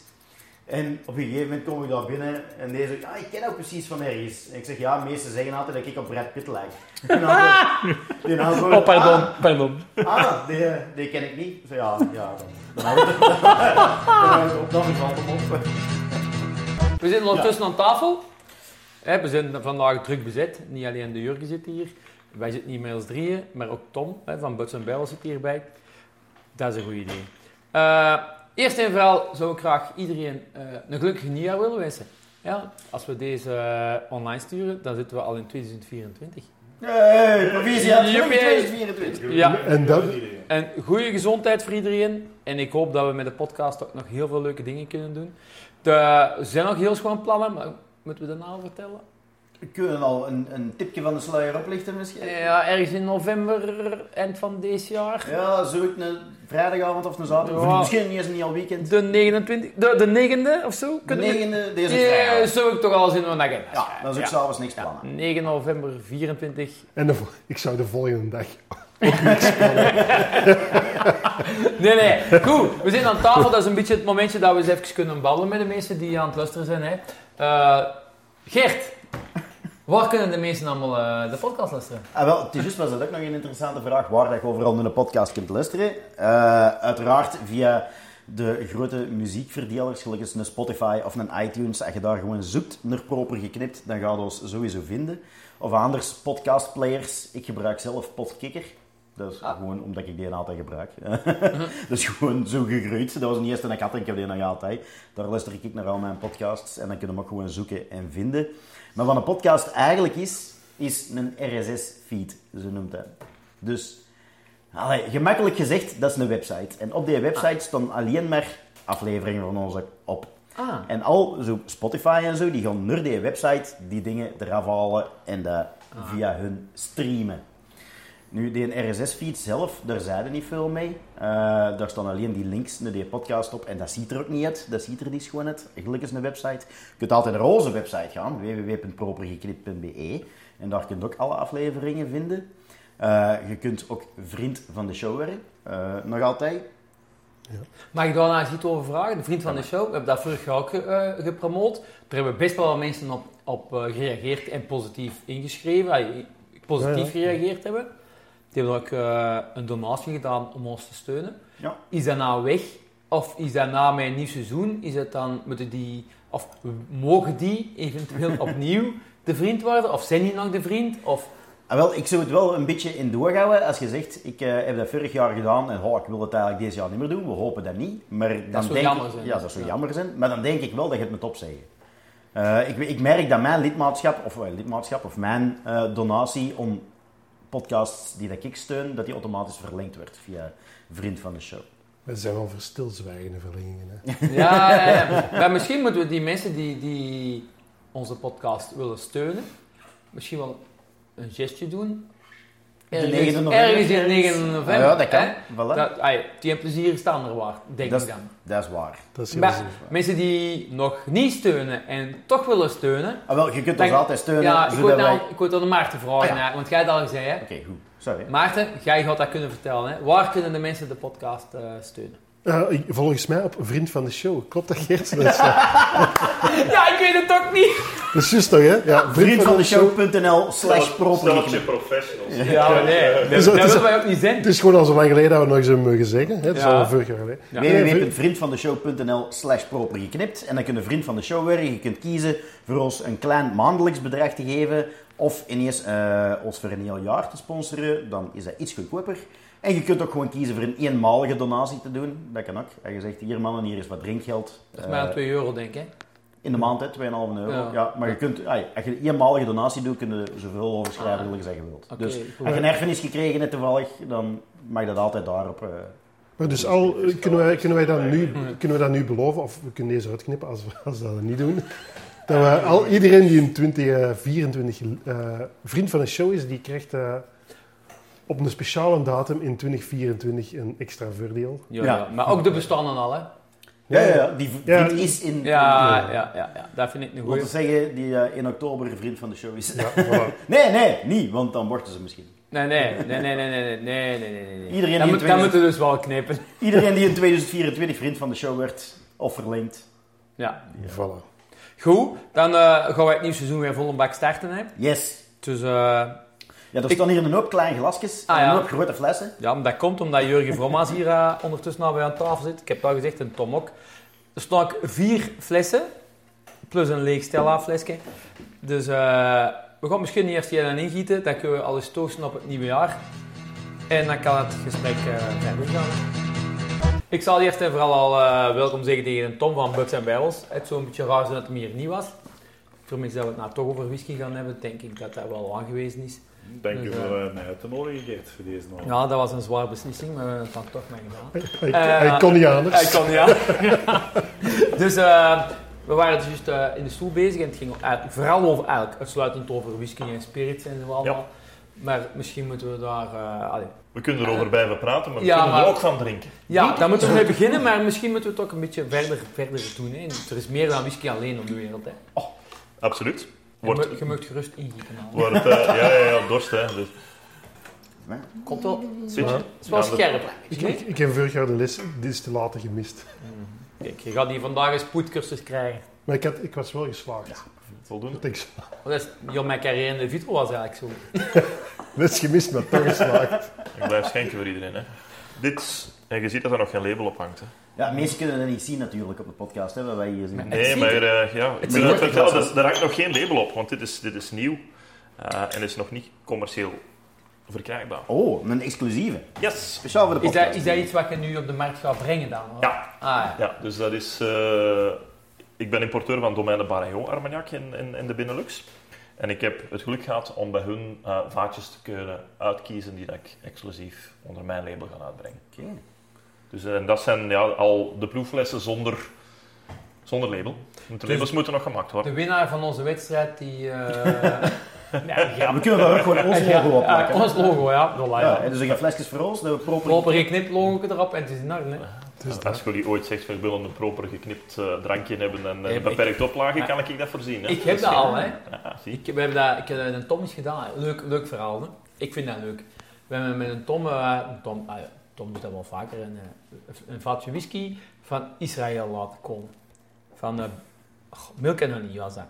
En op een gegeven moment kom ik daar binnen en deze zegt, ah, ik ken jou precies van ergens. En ik zeg, ja, de meesten zeggen altijd dat ik op Brad Pitt lijk. Die [LAUGHS] antwoord, Oh, pardon, pardon. Ah, ah die, die ken ik niet. Zeg, ja, ja, dan, dan het [LAUGHS] dan houdt het op, dan valt hem op. We zitten ondertussen aan tafel. Hè, we zijn vandaag druk bezet. Niet alleen de Jurgen zit hier. Wij zitten niet met ons drieën, maar ook Tom hè, van Buts en Bijl zit hierbij. Dat is een goed idee. Eh, eerst en vooral zou ik graag iedereen eh, een gelukkig nieuwjaar willen wensen. Ja, als we deze eh, online sturen, dan zitten we al in 2024. Hey, proficiat, Joepie. 2024. Ja, En dat, en goede gezondheid voor iedereen. En ik hoop dat we met de podcast ook nog heel veel leuke dingen kunnen doen. De- Er zijn nog heel schoon plannen, maar moeten we daarna al vertellen? We kunnen al een, een tipje van de sluier oplichten misschien. Ja, ergens in november, eind van deze jaar. Ja, zoek een vrijdagavond of een zaterdag. Ja. Misschien niet eens een heel weekend. De 29, de, de negende of zo? De Kunnen we- negende, deze Ja, vrijdag. zou ik toch al eens in mijn agenda Ja, dan zou ik Ja. s'avonds niks plannen. 9 november 24. en de, ik zou de volgende dag. [LAUGHS] Nee, nee, goed. We zijn aan tafel. Dat is een beetje het momentje dat we eens even kunnen babbelen met de mensen die aan het luisteren zijn. Hè. Eh, Gert, waar kunnen de mensen allemaal eh, de podcast luisteren? Ah, wel, het is juist was dat ook nog een interessante vraag, waar dat je overal in de podcast kunt luisteren. Eh, uiteraard via de grote muziekverdelers, gelijk als een Spotify of een iTunes. Als je daar gewoon zoekt naar proper geknipt, dan gaat je ons sowieso vinden. Of anders podcastplayers. Ik gebruik zelf Podkikker. Dat is gewoon omdat ik die altijd gebruik. [LAUGHS] dat is gewoon zo gegroeid. Dat was niet eerste dat ik had en ik heb die nog altijd. Daar luister ik naar al mijn podcasts en dan kun je hem ook gewoon zoeken en vinden. Maar wat een podcast eigenlijk is, is een RSS-feed, zo noemt hij. Dus, allee, gemakkelijk gezegd, dat is een website. En op die website staan alleen maar afleveringen van ons op. Ah. En al zo Spotify en zo, die gaan naar die website die dingen eraf halen en dat via hun streamen. Nu, die RSS-feed zelf, daar zeiden niet veel mee. Eh, daar staan alleen die links naar die podcast op en dat ziet er ook niet uit. Dat ziet er niet gewoon uit. Gelukkig is een website. Je kunt altijd naar onze website gaan, www.propergeknipt.be. En daar kun je ook alle afleveringen vinden. Eh, je kunt ook vriend van de show worden, eh, nog altijd. Mag ik daar nou eens iets over vragen? De vriend van de show, we hebben dat vorig jaar ook ge- eh, gepromoot. Er hebben best wel wat mensen op, op eh, gereageerd en positief ingeschreven. positief Ja, ja. gereageerd hebben. Die hebben ook eh, een donatie gedaan om ons te steunen. Ja. Is dat nou weg? Of is dat na mijn nieuw seizoen? Is het dan, moeten die, of mogen die eventueel [LAUGHS] opnieuw de vriend worden? Of zijn die nog de vriend? Of, Ah, wel, ik zou het wel een beetje in doorhouden als je zegt, ik eh, heb dat vorig jaar gedaan en oh, ik wil het eigenlijk deze jaar niet meer doen. We hopen dat niet. Maar dan zou denk jammer ik, zijn. Ja, dat zou Ja. jammer zijn. Maar dan denk ik wel dat je het moet opzeggen. Eh, ik, ik merk dat mijn lidmaatschap, of, lidmaatschap, of mijn donatie om podcasts die dat ik steun, dat die automatisch verlengd wordt via vriend van de show. We zijn wel voor stilzwijgende verlengingen. Hè. [LAUGHS] ja, ja, ja. Maar misschien moeten we die mensen die, die onze podcast willen steunen, misschien wel een gestje doen. De Ergens, 9e november. ergens in 9 november. Ah, ja, dat kan. hè. Voilà. Dat, ai, die hebben plezier staan er waar, denk Dat ik is, dan. dat is waar. Dat is heel Maar mensen die nog niet steunen en toch willen steunen. Ah, wel, je kunt dan- ons altijd steunen, ja, ik wil zodat wij... dan, aan Maarten vragen, Ah, ja. want jij had al gezegd, hè. Oké, goed. Sorry. Maarten, jij gaat dat kunnen vertellen. Hè. Waar kunnen de mensen de podcast eh, steunen? Eh, volgens mij op Vriend van de Show. Klopt dat, is, eh, [LAUGHS] Ja, ik weet het ook niet. [LAUGHS] dat is juist toch, hè? Ja, Vriendvandeshow.nl slash professionals. Ja, nee, dat, Dus willen wij ook niet zijn. Het is gewoon al zo lang geleden dat we nog eens hebben mogen zeggen. Hè? Het is Ja. al vorig jaar geleden. Ja. www.vriendvandeshow.nl slash proper geknipt. En dan kun je vriend van de show worden. Je kunt kiezen voor ons een klein maandelijks bedrag te geven. Of ineens eh, ons voor een heel jaar te sponsoren. Dan is dat iets goedkoper. En je kunt ook gewoon kiezen voor een eenmalige donatie te doen. Dat kan ook. En je zegt, hier mannen, hier is wat drinkgeld. Dat is maar aan Eh, 2 euro, denk ik. hè. in de maand, hè, 2,5 euro. Ja. Ja. maar je kunt, ai, als je een eenmalige donatie doet, kun je zoveel overschrijven als je wilt. Oké, dus goed. als je een erfenis gekregen hebt toevallig, dan mag dat altijd daarop... eh, Maar dus al, eh, kunnen, wij, kunnen, wij dat nu, kunnen we dat nu beloven, of we kunnen deze uitknippen als we, als we dat niet doen, dat we al, iedereen die in 2024 eh, vriend van een show is, die krijgt eh, op een speciale datum in 2024 een extra voordeel. Ja, Ja. ja. Maar ook de bestanden al, hè. ja, ja, ja, die vriend is in... Ja, ja, ja, ja. dat vind ik een Ik goeie. wil zeggen, die eh, in oktober een vriend van de show is. [LAUGHS] Voilà. nee, nee, niet, want dan worden ze misschien. Nee, nee, nee, nee, nee, nee, nee, nee, nee. Iedereen dat, die moet, in dat 2000 moeten we dus wel knippen. Iedereen die in 2024 vriend van de show werd, of verlengd, Ja. Voilà. Goed, dan eh, gaan wij het nieuwe seizoen weer vol een bak starten. Hè. Yes. Dus eh, Ja, er staan hier een hoop kleine glasjes Ah, en een hoop grote flessen. ja, maar dat komt omdat Jurgen Vromans hier eh, ondertussen al bij aan tafel zit. Ik heb dat gezegd en Tom ook. Er staan ook vier flessen, plus een leeg Stella flesje. Dus eh, we gaan misschien eerst hier aan ingieten, dan kunnen we alles toosten op het nieuwe jaar. En dan kan het gesprek eh verder gaan. Ik zal eerst en vooral al eh, welkom zeggen tegen Tom van Bucks en Barrels. Het is zo'n beetje raar dat hij hier niet was. Voor mij dat we het nou toch over whisky gaan hebben, denk ik dat dat wel aangewezen is. Dank u voor eh, mij uit te nodigen, Gert, voor deze nog. Ja, dat was een zware beslissing, maar we hebben het dan toch maar gedaan. [LAUGHS] Hij, Eh, hij kon niet anders. Hij kon, ja. [LAUGHS] dus eh, we waren dus juist eh, in de stoel bezig en het ging eigenlijk vooral over, eigenlijk uitsluitend over whisky en spirits en zo allemaal. Maar misschien moeten we daar... eh. We kunnen erover blijven praten, maar we Ja, kunnen maar- er ook van drinken. Ja, daar moeten we mee beginnen, maar misschien moeten we het ook een beetje verder, verder doen. Hè. Er is meer dan whisky alleen op de wereld. Hè. Absoluut. Je, Wordt, je mag gerust ingieten. wordt, eh, ja, ja, ja, dorst, hè. Dus, Komt wel. Het is wel Ja, scherp. Ik, ik, ik heb vorig jaar de les distillaten gemist. Kijk, je gaat hier vandaag een spoedcursus krijgen. Maar ik, had, ik was wel geslaagd. Voldoende. Dat ik Dat is, ja, mijn carrière in de vitro was eigenlijk zo. [LAUGHS] les gemist, maar toch geslaagd. [LAUGHS] Ik blijf schenken voor iedereen, hè. Dit, en je ziet dat er nog geen label op hangt, hè. Ja, mensen kunnen dat niet zien natuurlijk op de podcast, hè, wat wij hier zien. Nee, maar eh, ja, ik wil het vertellen, er, er hangt nog geen label op, want dit is, dit is nieuw. Eh, en is nog niet commercieel verkrijgbaar. Oh, een exclusieve. Yes! Speciaal voor de Is podcast. dat, is dat iets wat je nu op de markt gaat brengen dan? hoor? Ja. Ah, ja. Ja, dus dat is... eh, ik ben importeur van Domaine de Barillon Armagnac in, in, in de Benelux. En ik heb het geluk gehad om bij hun eh, vaatjes te kunnen uitkiezen die dat ik exclusief onder mijn label ga uitbrengen. Oké. Dus eh, en dat zijn ja, al de proeflessen zonder, zonder label. Want De Dus- labels moeten nog gemaakt worden. De winnaar van onze wedstrijd, die... eh [LAUGHS] ja, Ja, we kunnen daar ook gewoon ons ja, logo op ja, plakken. ons logo, ja. Voilà, Ja, ja. hè, dus ik heb flesjes voor ons, dat we proper... Proper geknipt logo erop en het is in orde. Dus dat. Als jullie ooit zegt, we willen een proper geknipt eh, drankje hebben en Ja, een beperkt oplage, Ja. kan ik dat voorzien. Hè? Ik heb dat al, hè. Ja, zie. Ik, we hebben dat, ik heb dat met een Tom eens gedaan. Leuk, leuk verhaal, hè. Ik vind dat leuk. We hebben met een Tom... een Tom, ah ja, Tom doet dat wel vaker. Een, eh, een vatje whisky van Israël laten komen. Van uh, Milk en Honey was dat.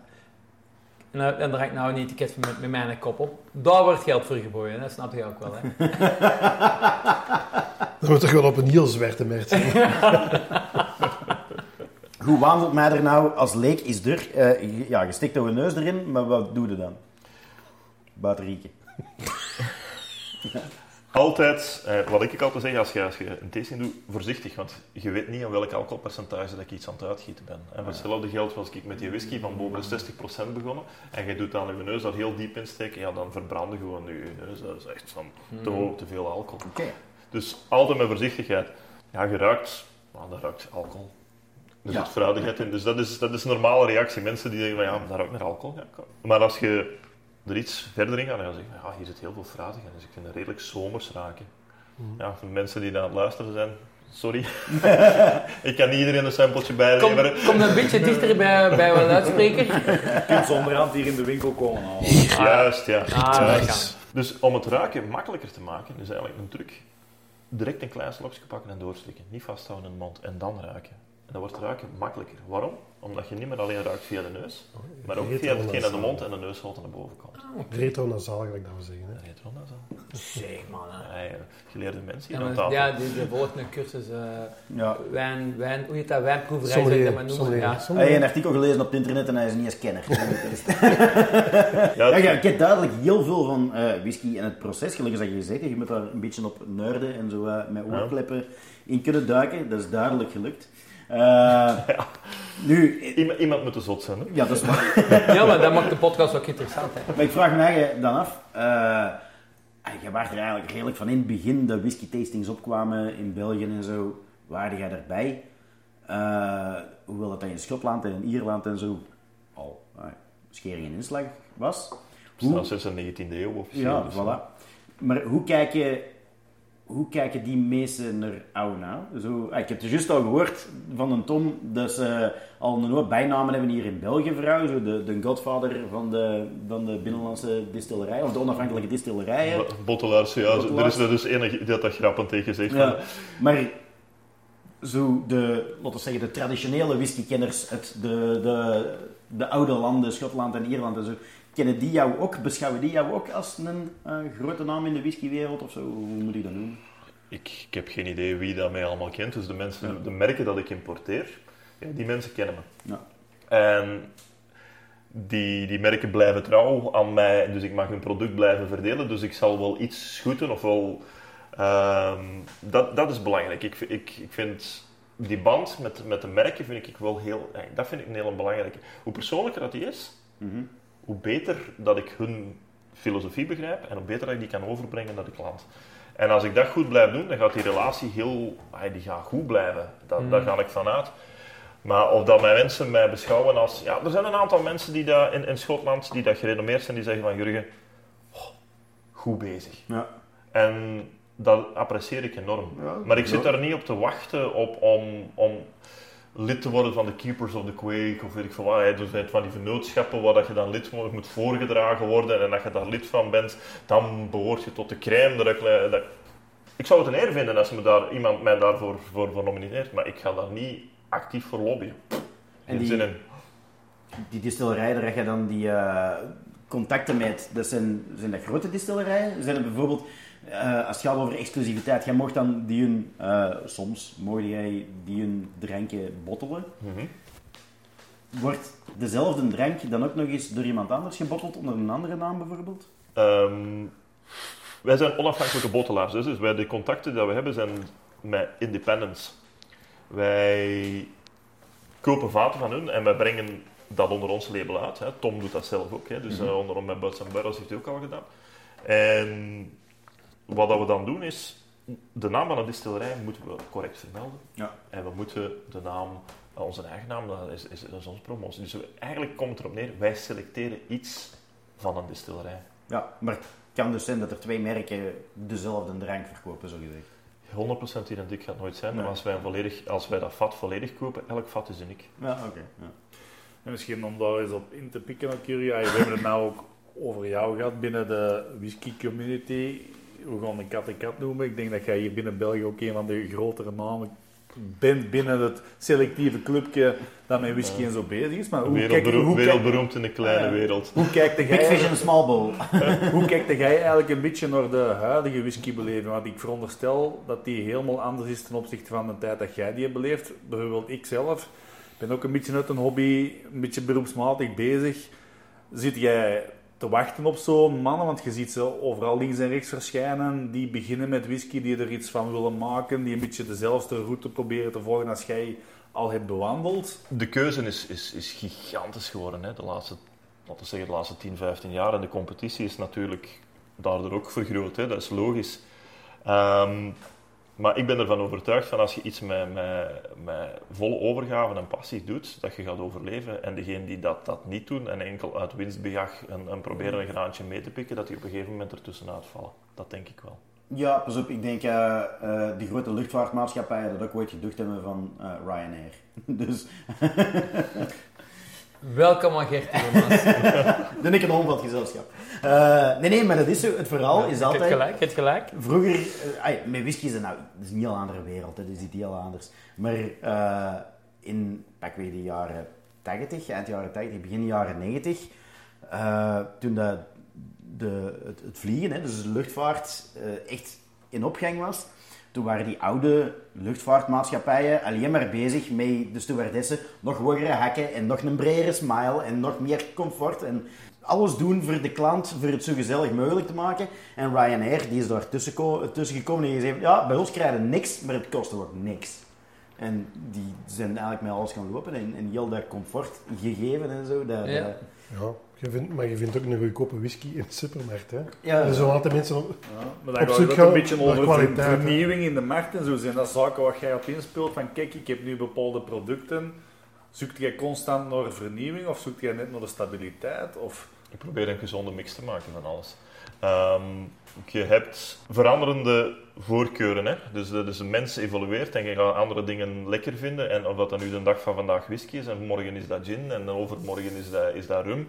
En, uh, en daar heb ik nou een etiket met, met mijn kop op. Daar wordt geld voor geboden, dat snap je ook wel. Hè. [LAUGHS] Dat moet toch wel op een heel zwarte merk. [LAUGHS] Hoe wandelt mij er nou als leek is er? Eh, je- ja, je stikt je neus erin, maar wat doe je dan? Buiten rieken. [LAUGHS] Altijd, eh, wat ik altijd zeg als je, als je een tasting doet, voorzichtig, want je weet niet aan welk alcoholpercentage dat ik iets aan het uitgieten ben. En voor hetzelfde geld was ik met die whisky van boven de 60% begonnen, en je doet dan je neus daar heel diep in steken, ja, dan verbranden gewoon je neus. Dat is echt van te hoog, te veel alcohol. Dus altijd met voorzichtigheid. Ja, je ruikt, nou, dat ruikt alcohol. Er Ja. zit fruitigheid in, dus dat is, dat is een normale reactie. Mensen die denken van ja, dat ruikt naar alcohol. Ja, maar als je er iets verder in gaat, dan ga je zeggen ja, hier zit heel veel fruitig in, dus ik vind het redelijk zomers raken. Ja, voor de mensen die aan het luisteren zijn, sorry. [LAUGHS] ik kan niet iedereen een sampletje Kom, bijleveren. kom een beetje dichter bij, bij wat uitspreker. Je kunt zonderhand hier in de winkel komen. Juist, ja. Ah. Dus om het ruiken makkelijker te maken, is eigenlijk een truc. Direct een klein slokje pakken en doorslikken. Niet vasthouden in de mond en dan ruiken. En dan wordt ruiken makkelijker. Waarom? Omdat je niet meer alleen ruikt via de neus, maar ook via hetgeen aan de mond en de neusholte naar boven komt. Retro-nasaal, ga ik dat wel zeggen. Hè. Retronasaal. Zeg man. hè. Ja, ja, geleerde mensen Ja, hier aan tafel. ja, die, die volgt een cursus eh, Ja. wijn, wijn, hoe heet dat, wijnproeverij, zou ik dat maar noemen. Sommelier. Ja. Hij heeft een artikel gelezen op het internet en hij is niet eens kenner. [LAUGHS] Ja, Ja, ja, ik heb duidelijk heel veel van eh, whisky en het proces, gelukkig dat je gezegd hebt. Je moet daar een beetje op nerden en zo eh, met oorkleppen in kunnen duiken. Dat is duidelijk gelukt. Eh, [LAUGHS] Nu, Iemand, iemand moet de zot zijn, hè? ja, dat is waar. [LAUGHS] ja, maar dat maakt de podcast ook interessant. Hè. Maar ik vraag me dan af. eh, je was er eigenlijk redelijk van in het begin de whisky tastings opkwamen in België en zo. Waarde jij daarbij? Eh, hoewel dat in Schotland en in Ierland en zo al eh, schering en inslag was. Zelfs sinds de 19e eeuw officieel. Ja, dus, voilà. Maar hoe kijken, hoe kijken die mensen naar nou? Zo, ah, ik heb het juist al gehoord van een Tom dat ze al een hoop bijnamen hebben hier in België. Zo de, de godvader van de, van de binnenlandse distillerij, of de onafhankelijke distillerijen. Bo- Bottelaars, ja. Er is er dus enig had dat grappend tegen. Ja, van, maar zo de, laten we zeggen, de traditionele whiskykenners uit de, de, de oude landen, Schotland en Ierland en zo, kennen die jou ook, beschouwen die jou ook als een eh, grote naam in de whiskywereld of zo? Hoe moet ik dat noemen? Ik, ik heb geen idee wie dat mij allemaal kent. Dus de mensen, de merken dat ik importeer, ja, die mensen kennen me. Ja. En die, die merken blijven trouw aan mij, dus ik mag hun product blijven verdelen. Dus ik zal wel iets schoeten of wel. ehm, dat, dat is belangrijk. Ik, ik, ik vind die band met, met de merken vind ik wel heel. ja, Dat vind ik een heel belangrijke. Hoe persoonlijker dat die is, Mhm. Hoe beter dat ik hun filosofie begrijp en hoe beter dat ik die kan overbrengen naar de klant. En als ik dat goed blijf doen, dan gaat die relatie heel, die gaat goed blijven. Dat, Daar ga ik vanuit. Maar of dat mijn mensen mij beschouwen als... Ja, er zijn een aantal mensen die dat in, in Schotland die dat gerenommeerd zijn, die zeggen van Jurgen, oh, goed bezig. Ja. En dat apprecieer ik enorm. Ja, maar ik ja. zit daar niet op te wachten op om, om lid te worden van de Keepers of the Quake of weet ik veel wat. hè. Dus het van die vennootschappen waar dat je dan lid moet, moet voorgedragen worden en dat je daar lid van bent, dan behoort je tot de crème. Dat ik, dat, ik zou het een eer vinden als me daar, iemand mij daarvoor voor, voor nomineert, maar ik ga daar niet actief voor lobbyen. En Geen die- zin in. Die distillerij, daar heb je dan die eh, contacten met. Dat zijn, zijn dat grote distillerijen? Zijn er bijvoorbeeld, eh, als het gaat over exclusiviteit, jij mocht dan die hun, eh, soms mocht jij die hun dranken bottelen. Mhm. Wordt dezelfde drank dan ook nog eens door iemand anders gebotteld, onder een andere naam bijvoorbeeld? Ehm, wij zijn onafhankelijke bottelaars, dus, dus wij, de contacten die we hebben zijn met independents. Wij kopen vaten van hun en wij brengen dat onder ons label uit. Hè. Tom doet dat zelf ook, hè. dus eh, onder met Buds Barrels heeft hij ook al gedaan. En wat dat we dan doen is, de naam van een distillerij moeten we correct vermelden. Ja. En we moeten de naam, eh, onze eigen naam, dat is, is, dat is onze promotie. Dus we- eigenlijk komt het erop neer, wij selecteren iets van een distillerij. Ja, maar het kan dus zijn dat er twee merken dezelfde drank verkopen, zo gezegd. 100% identiek gaat het nooit zijn, Nee. maar als wij, een volledig, als wij dat vat volledig kopen, elk vat is uniek. Ja, oké. ja. En misschien om daar eens op in te pikken Jury. Ja, we hebben het nou ook over jou gehad binnen de whisky community. We gaan de kat en kat noemen. Ik denk dat jij hier binnen België ook een van de grotere namen bent binnen het selectieve clubje dat met whisky en zo bezig is. Maar hoe, kijk, Wereldberoemd, hoe, kijk, wereldberoemd in de kleine Ja. wereld. hoe kijkt [LAUGHS] Big fish jij, and small bowl. [LAUGHS] hoe kijkt jij eigenlijk een beetje naar de huidige whiskybeleving? Want ik veronderstel dat die helemaal anders is ten opzichte van de tijd dat jij die hebt beleefd. Bijvoorbeeld ik zelf ben ook een beetje uit een hobby, een beetje beroepsmatig bezig. Zit jij te wachten op zo'n mannen? Want je ziet ze overal links en rechts verschijnen. Die beginnen met whisky, die er iets van willen maken. Die een beetje dezelfde route proberen te volgen als jij al hebt bewandeld. De keuze is, is, is gigantisch geworden hè, de laatste, laten we zeggen, de laatste 10, 15 jaar. En de competitie is natuurlijk daardoor ook vergroot, hè, dat is logisch. Ehm, maar ik ben ervan overtuigd van als je iets met, met, met volle overgave en passie doet, dat je gaat overleven. En degenen die dat, dat niet doen en enkel uit winstbejag en, en proberen een graantje mee te pikken, dat die op een gegeven moment ertussenuit vallen. Dat denk ik wel. Ja, pas op, ik denk eh die grote luchtvaartmaatschappijen dat ook ooit geducht hebben van eh, Ryanair. [LAUGHS] Dus Welkom aan Gert dan ik een hond van het gezelschap. Eh, nee, nee, maar dat is zo. Het verhaal is altijd... gelijk, je hebt gelijk. Vroeger, ai, met whisky is nou, dat is een heel andere wereld, hè, dat is iets heel anders. Maar eh, in, pak weer de jaren 80, eind jaren 80, begin jaren 90, eh, toen dat de, het, het vliegen, hè, dus de luchtvaart, eh, echt in opgang was, toen waren die oude luchtvaartmaatschappijen alleen maar bezig met de stewardessen nog hogere hakken en nog een bredere smile en nog meer comfort en alles doen voor de klant, voor het zo gezellig mogelijk te maken. En Ryanair, die is daar tussen, ko- tussen gekomen en zei, ja, bij ons krijgen we niks, maar het kost ook niks. En die zijn eigenlijk met alles gaan lopen en, en heel dat comfort gegeven en zo. Dat, Ja. dat- Ja, je vindt, maar je vindt ook een goedkope whisky in de supermarkt. Hè? ja, Er zijn altijd mensen op, Ja, maar Op dan gaat zoek gaan een beetje naar over vernieuwing in de markt en zo. Zijn dat zaken waar jij op inspeelt? Van kijk, ik heb nu bepaalde producten. Zoekt jij constant naar vernieuwing of zoekt jij net naar de stabiliteit? Of... Ik probeer een gezonde mix te maken van alles. Ehm, je hebt veranderende voorkeuren. Hè? Dus, de- dus een mens evolueert en je gaat andere dingen lekker vinden. En of dat dan nu de dag van vandaag whisky is en morgen is dat gin en overmorgen is dat, is dat rum.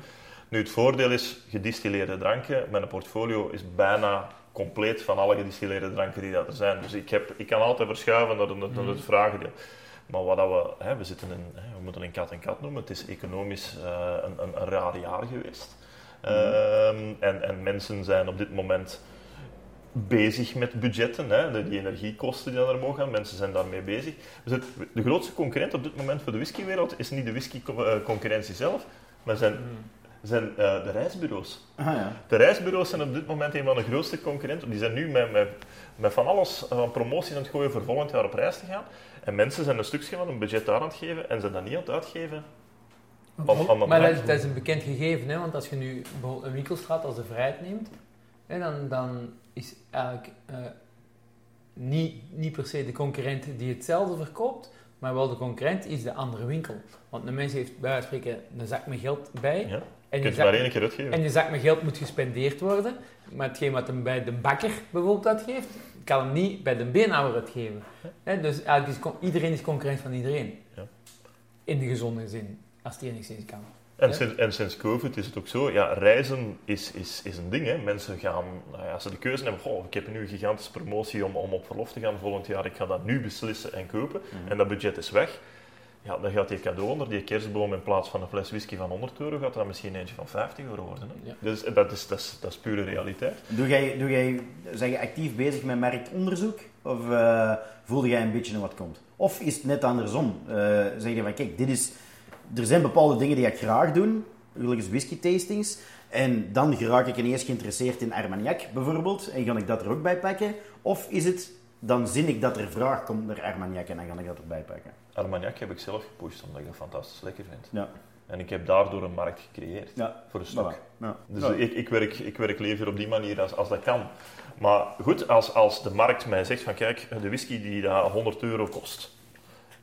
Nu, het voordeel is, gedistilleerde dranken, mijn portfolio is bijna compleet van alle gedistilleerde dranken die dat er zijn. Dus ik, heb, ik kan altijd verschuiven naar naar de Mhm. vragen. Die, maar wat dat we, hè, we zitten in, hè, we moeten een kat en kat noemen. Het is economisch eh, een, een, een raar jaar geweest. Ehm, en, en mensen zijn op dit moment bezig met budgetten, hè, de, die energiekosten die dan er mogen gaan. Mensen zijn daarmee bezig. Zitten- de grootste concurrent op dit moment voor de whiskywereld is niet de whisky-concurrentie zelf, maar zijn, zijn eh, de reisbureaus. Ah, ja. De reisbureaus zijn op dit moment een van de grootste concurrenten. Die zijn nu met, met, met van alles van promotie aan het gooien voor volgend jaar op reis te gaan. En mensen zijn een stukje van hun budget daar aan het geven en zijn dat niet aan het uitgeven. Om, om dat Maar dat is, dat is een bekend gegeven, hè? want als je nu bijvoorbeeld een winkelstraat als de Vrijheid neemt, hè, dan, dan is eigenlijk eh, niet, niet per se de concurrent die hetzelfde verkoopt, maar wel de concurrent is de andere winkel. Want de mens heeft bij wijze van spreken een zak met geld bij Ja, en, je je maar één keer uitgeven. en je zak met geld moet gespendeerd worden, maar hetgeen wat hem bij de bakker bijvoorbeeld uitgeeft, kan hem niet bij de beenhouwer uitgeven. Dus eigenlijk is iedereen is concurrent van iedereen. Ja. In de gezonde zin, als die enigszins kan. En, sinds, en sinds COVID is het ook zo, ja, reizen is, is, is een ding. Hè. Mensen gaan, nou ja, als ze de keuze hebben, goh, ik heb nu een gigantische promotie om, om op verlof te gaan volgend jaar, ik ga dat nu beslissen en kopen, en dat budget is weg. Ja, dan gaat die cadeau onder die kerstboom in plaats van een fles whisky van 100 euro, gaat dat misschien eentje van 50 euro worden. Hè. Ja. Dus dat is, dat, is, dat is pure realiteit. Doe jij, doe jij, zijn je actief bezig met merkonderzoek? Of eh, voelde jij een beetje wat komt? Of is het net andersom? Eh, zeg je van, kijk, dit is, er zijn bepaalde dingen die ik graag doe. Gelukkig whisky tastings. En dan raak ik ineens geïnteresseerd in Armagnac bijvoorbeeld. En ga ik dat er ook bij pakken? Of is het, dan zin ik dat er vraag komt naar Armagnac en dan ga ik dat erbij pakken? Armagnac heb ik zelf gepusht, omdat ik dat fantastisch lekker vind. Ja. En ik heb daardoor een markt gecreëerd, Ja. voor een stuk. Voilà. Ja. Dus Ja. ik, ik, werk, ik werk liever op die manier als, als dat kan. Maar goed, als, als de markt mij zegt van kijk, de whisky die dat 100 euro kost,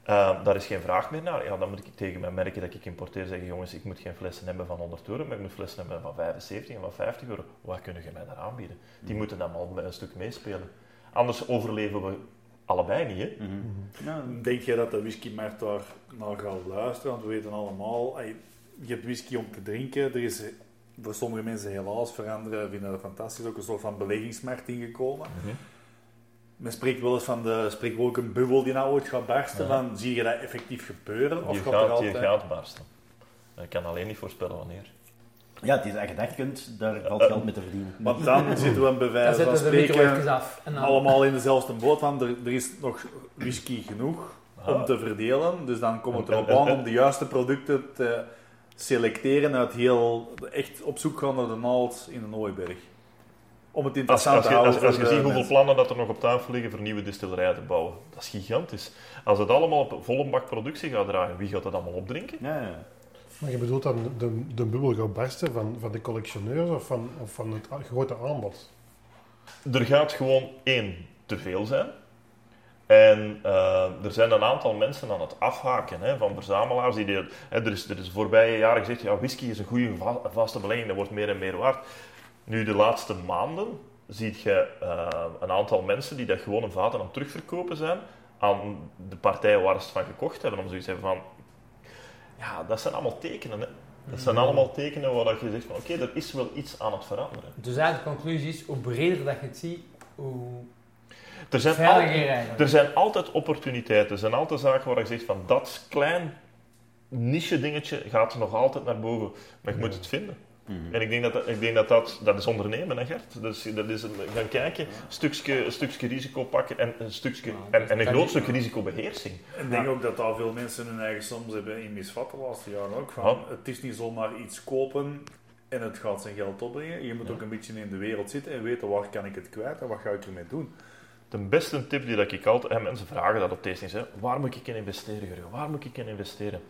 eh, daar is geen vraag meer naar. Ja, dan moet ik tegen mijn merken dat ik importeer zeggen, jongens, ik moet geen flessen hebben van 100 euro, maar ik moet flessen hebben van 75 en van 50 euro. Wat kunnen je mij daar aanbieden? Die moeten dan al een stuk meespelen. Anders overleven we allebei niet, hè? Ja. Denk jij dat de whiskymarkt daar naar gaat luisteren? Want we weten allemaal, je hebt whisky om te drinken. Er is voor sommige mensen helaas, voor anderen vinden dat fantastisch, ook een soort van beleggingsmarkt ingekomen. Mhm. Men spreekt wel eens van de een bubbel die nou ooit gaat barsten. Van, zie je dat effectief gebeuren? Of Die gaat er gaat, die altijd... gaat barsten. Ik kan alleen niet voorspellen wanneer. Ja, het is als je dat kunt, daar valt geld mee te verdienen. Want dan [LAUGHS] zitten we bij Dan wijze van de spreken af. En dan, allemaal in dezelfde boot. Van, er, er is nog whisky genoeg om te verdelen. Dus dan komt het erop aan om de juiste producten te selecteren uit heel... Echt op zoek gaan naar de naald in een hooiberg. Om het Als, interessant als, te je, houden als, je de ziet hoeveel plannen dat er nog op tafel liggen voor nieuwe distillerijen te bouwen, dat is gigantisch. Als het allemaal op volle bak productie gaat draaien, wie gaat dat allemaal opdrinken? Ja, ja. Maar je bedoelt dan de, de bubbel gaat barsten van, van de collectioneurs of van, of van het grote aanbod? Er gaat gewoon één te veel zijn. En eh, er zijn een aantal mensen aan het afhaken hè, van verzamelaars. Die de, hè, er, is, er is voorbije jaren gezegd, ja, whisky is een goede va- vaste belegging, dat wordt meer en meer waard. Nu, de laatste maanden zie je eh, een aantal mensen die dat gewoon een vaten aan het terugverkopen zijn aan de partijen waar ze het van gekocht hebben. Om zoiets te hebben van, ja, dat zijn allemaal tekenen. Hè. Dat zijn allemaal tekenen waar dat je zegt van, oké, er is wel iets aan het veranderen. Dus eigenlijk de conclusie is, hoe breder dat je het ziet, hoe Er zijn al- veiliger eigenlijk. Er zijn altijd opportuniteiten. Er zijn altijd zaken waar je zegt van dat klein niche dingetje gaat nog altijd naar boven. Maar je moet het vinden. En ik denk dat dat, ik denk dat, dat, dat is ondernemen, hè Gert? Dus dat is een- gaan kijken, een stukje, een stukje risico pakken en een, stukje, en, en een groot stuk risicobeheersing. Ik denk ook dat daar veel mensen hun eigen soms hebben in misvat de laatste jaren ook. Van. Het is niet zomaar iets kopen en het gaat zijn geld opbrengen. Je moet ook een beetje in de wereld zitten en weten waar kan ik het kwijt en wat ga ik ermee doen. De beste tip die dat ik altijd... En mensen vragen dat op tastings, hè. Waar moet ik in investeren, Jurgen? Waar moet ik in investeren?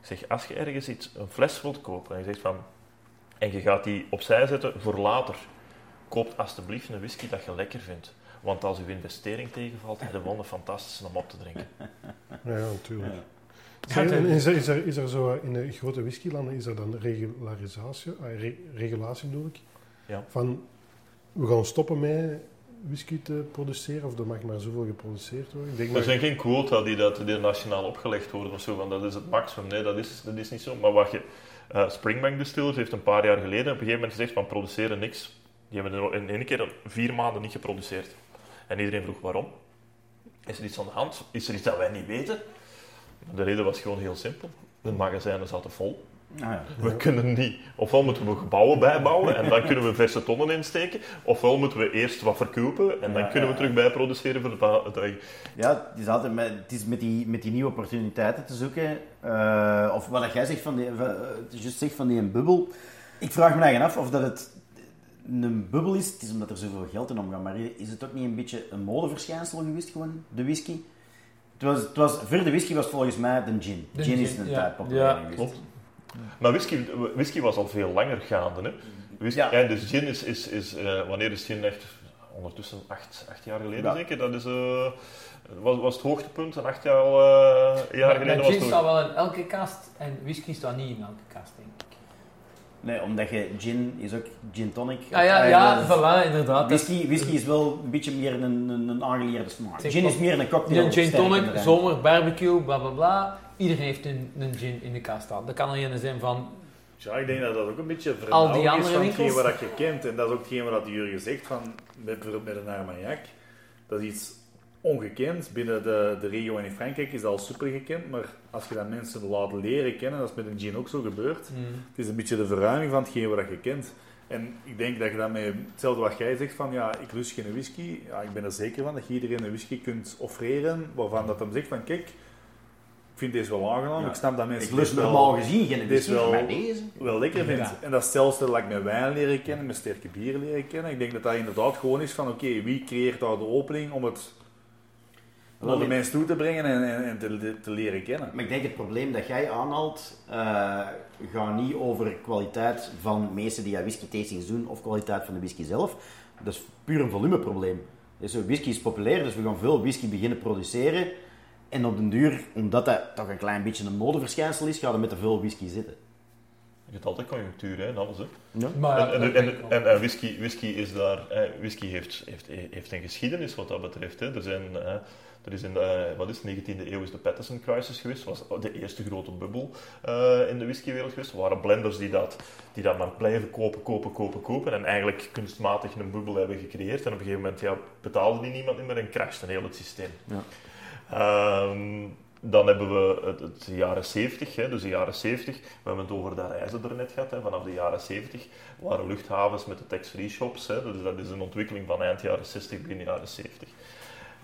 Ik zeg, als je ergens iets, een fles wilt kopen en je zegt van... En je gaat die opzij zetten voor later. Koop alsjeblieft een whisky dat je lekker vindt. Want als uw investering tegenvalt, heb je wel een fantastische om op te drinken. Ja, natuurlijk. Ja. En is, er, is, er, is er zo in de grote whiskylanden is er dan regularisatie, re- regulatie bedoel ik? Ja. Van we gaan stoppen met whisky te produceren of er mag maar zoveel geproduceerd worden. Ik denk Er maar, zijn geen quota die, dat, die nationaal opgelegd worden of zo, want dat is het maximum. Nee, dat is, dat is niet zo. Maar wat je... eh, Springbank Distillers heeft een paar jaar geleden op een gegeven moment gezegd van produceren niks. Die hebben in één keer vier maanden niet geproduceerd. En iedereen vroeg waarom. Is er iets aan de hand? Is er iets dat wij niet weten? De reden was gewoon heel simpel. De magazijnen zaten vol. Ah, ja. We kunnen niet. Ofwel moeten we gebouwen bijbouwen en dan kunnen we verse tonnen insteken. Ofwel moeten we eerst wat verkopen en dan Ja, kunnen we ja, terug bijproduceren voor het eigen. Ja, het is altijd met, het is met, die, met die nieuwe opportuniteiten te zoeken. Eh, of wat jij zegt van die, eh, juist zegt van die een bubbel. Ik vraag me eigenlijk af of dat het een bubbel is. Het is omdat er zoveel geld in omgaat. Maar is het ook niet een beetje een modeverschijnsel geweest, gewoon, de whisky? Het was, het was, voor de whisky was het volgens mij de gin. De gin is een ja. tijd populair Ja, geweest. Klopt. Maar whisky, whisky was al veel langer gaande. Hè? Whisky, Ja. en dus gin is, is, is eh, wanneer is gin echt? Ondertussen acht, acht jaar geleden Ja. zeker. Dat is, eh, was, was het hoogtepunt en acht jaar, al, eh, jaar geleden Maar was gin het staat wel in elke kast en whisky staat niet in elke kast, denk ik. Nee, omdat je gin is ook gin tonic. Ja, ja, ja, voilà, inderdaad. Whisky, whisky is wel een beetje meer een, een, een aangeleerde smaak. Gin is meer een cocktail. een gin sterker tonic, zomer, barbecue, bla bla bla. Iedereen heeft een, een gin in de kast staan. Dat kan er een zijn van Ja, ik denk dat dat ook een beetje vernauwing is van hetgeen wat je kent. En dat is ook hetgeen wat Jurgen zegt, van, met, bijvoorbeeld met een Armagnac. Dat is iets ongekend. Binnen de, de regio en in Frankrijk is dat al super gekend. Maar als je dat mensen laat leren kennen, dat is met een gin ook zo gebeurd. mm, Het is een beetje de verruiming van hetgeen wat je kent. En ik denk dat je dat met hetzelfde wat jij zegt van ja, ik lust geen whisky. Ja, ik ben er zeker van dat je iedereen een whisky kunt offreren waarvan dat hem zegt van kijk, vind deze wel aangenaam. Ja. Ik snap dat mensen Ik lust normaal gezien geen is wel- maar deze... wel lekker vind. Ja. En dat hetzelfde dat ik met wijn leren kennen, met sterke bieren leren kennen. Ik denk dat dat inderdaad gewoon is van oké, wie creëert daar de opening om het naar de mensen toe te brengen en, en, en te, te leren kennen. Maar ik denk het probleem dat jij aanhaalt, eh gaat niet over kwaliteit van mensen die aan whisky tastings doen of kwaliteit van de whisky zelf. Dat is puur een volumeprobleem. Dus eh, whisky is populair, dus we gaan veel whisky beginnen produceren. En op den duur, omdat dat toch een klein beetje een modeverschijnsel is, gaan we met te veel whisky zitten. Je hebt altijd conjunctuur hè, en alles. Hè. Maar ja, en, dat en, en, en, en whisky, whisky is daar. eh, whisky heeft, heeft, heeft een geschiedenis wat dat betreft. Hè. Er, zijn, eh, er is in de, wat is het, 19e eeuw is de Patterson Crisis geweest. Dat was de eerste grote bubbel eh, in de whiskywereld geweest. Er waren blenders die dat, die dat maar blijven kopen, kopen, kopen, kopen. En eigenlijk kunstmatig een bubbel hebben gecreëerd. En op een gegeven moment ja, betaalde die niemand meer en crashte heel het systeem. Ja. Ehm, dan hebben we het, het jaren 70, hè, dus de jaren 70. We hebben het over de reizen er net gehad. Hè. Vanaf de jaren 70 waren luchthavens met de tax-free shops. Hè. Dus dat is een ontwikkeling van eind jaren 60, begin jaren 70.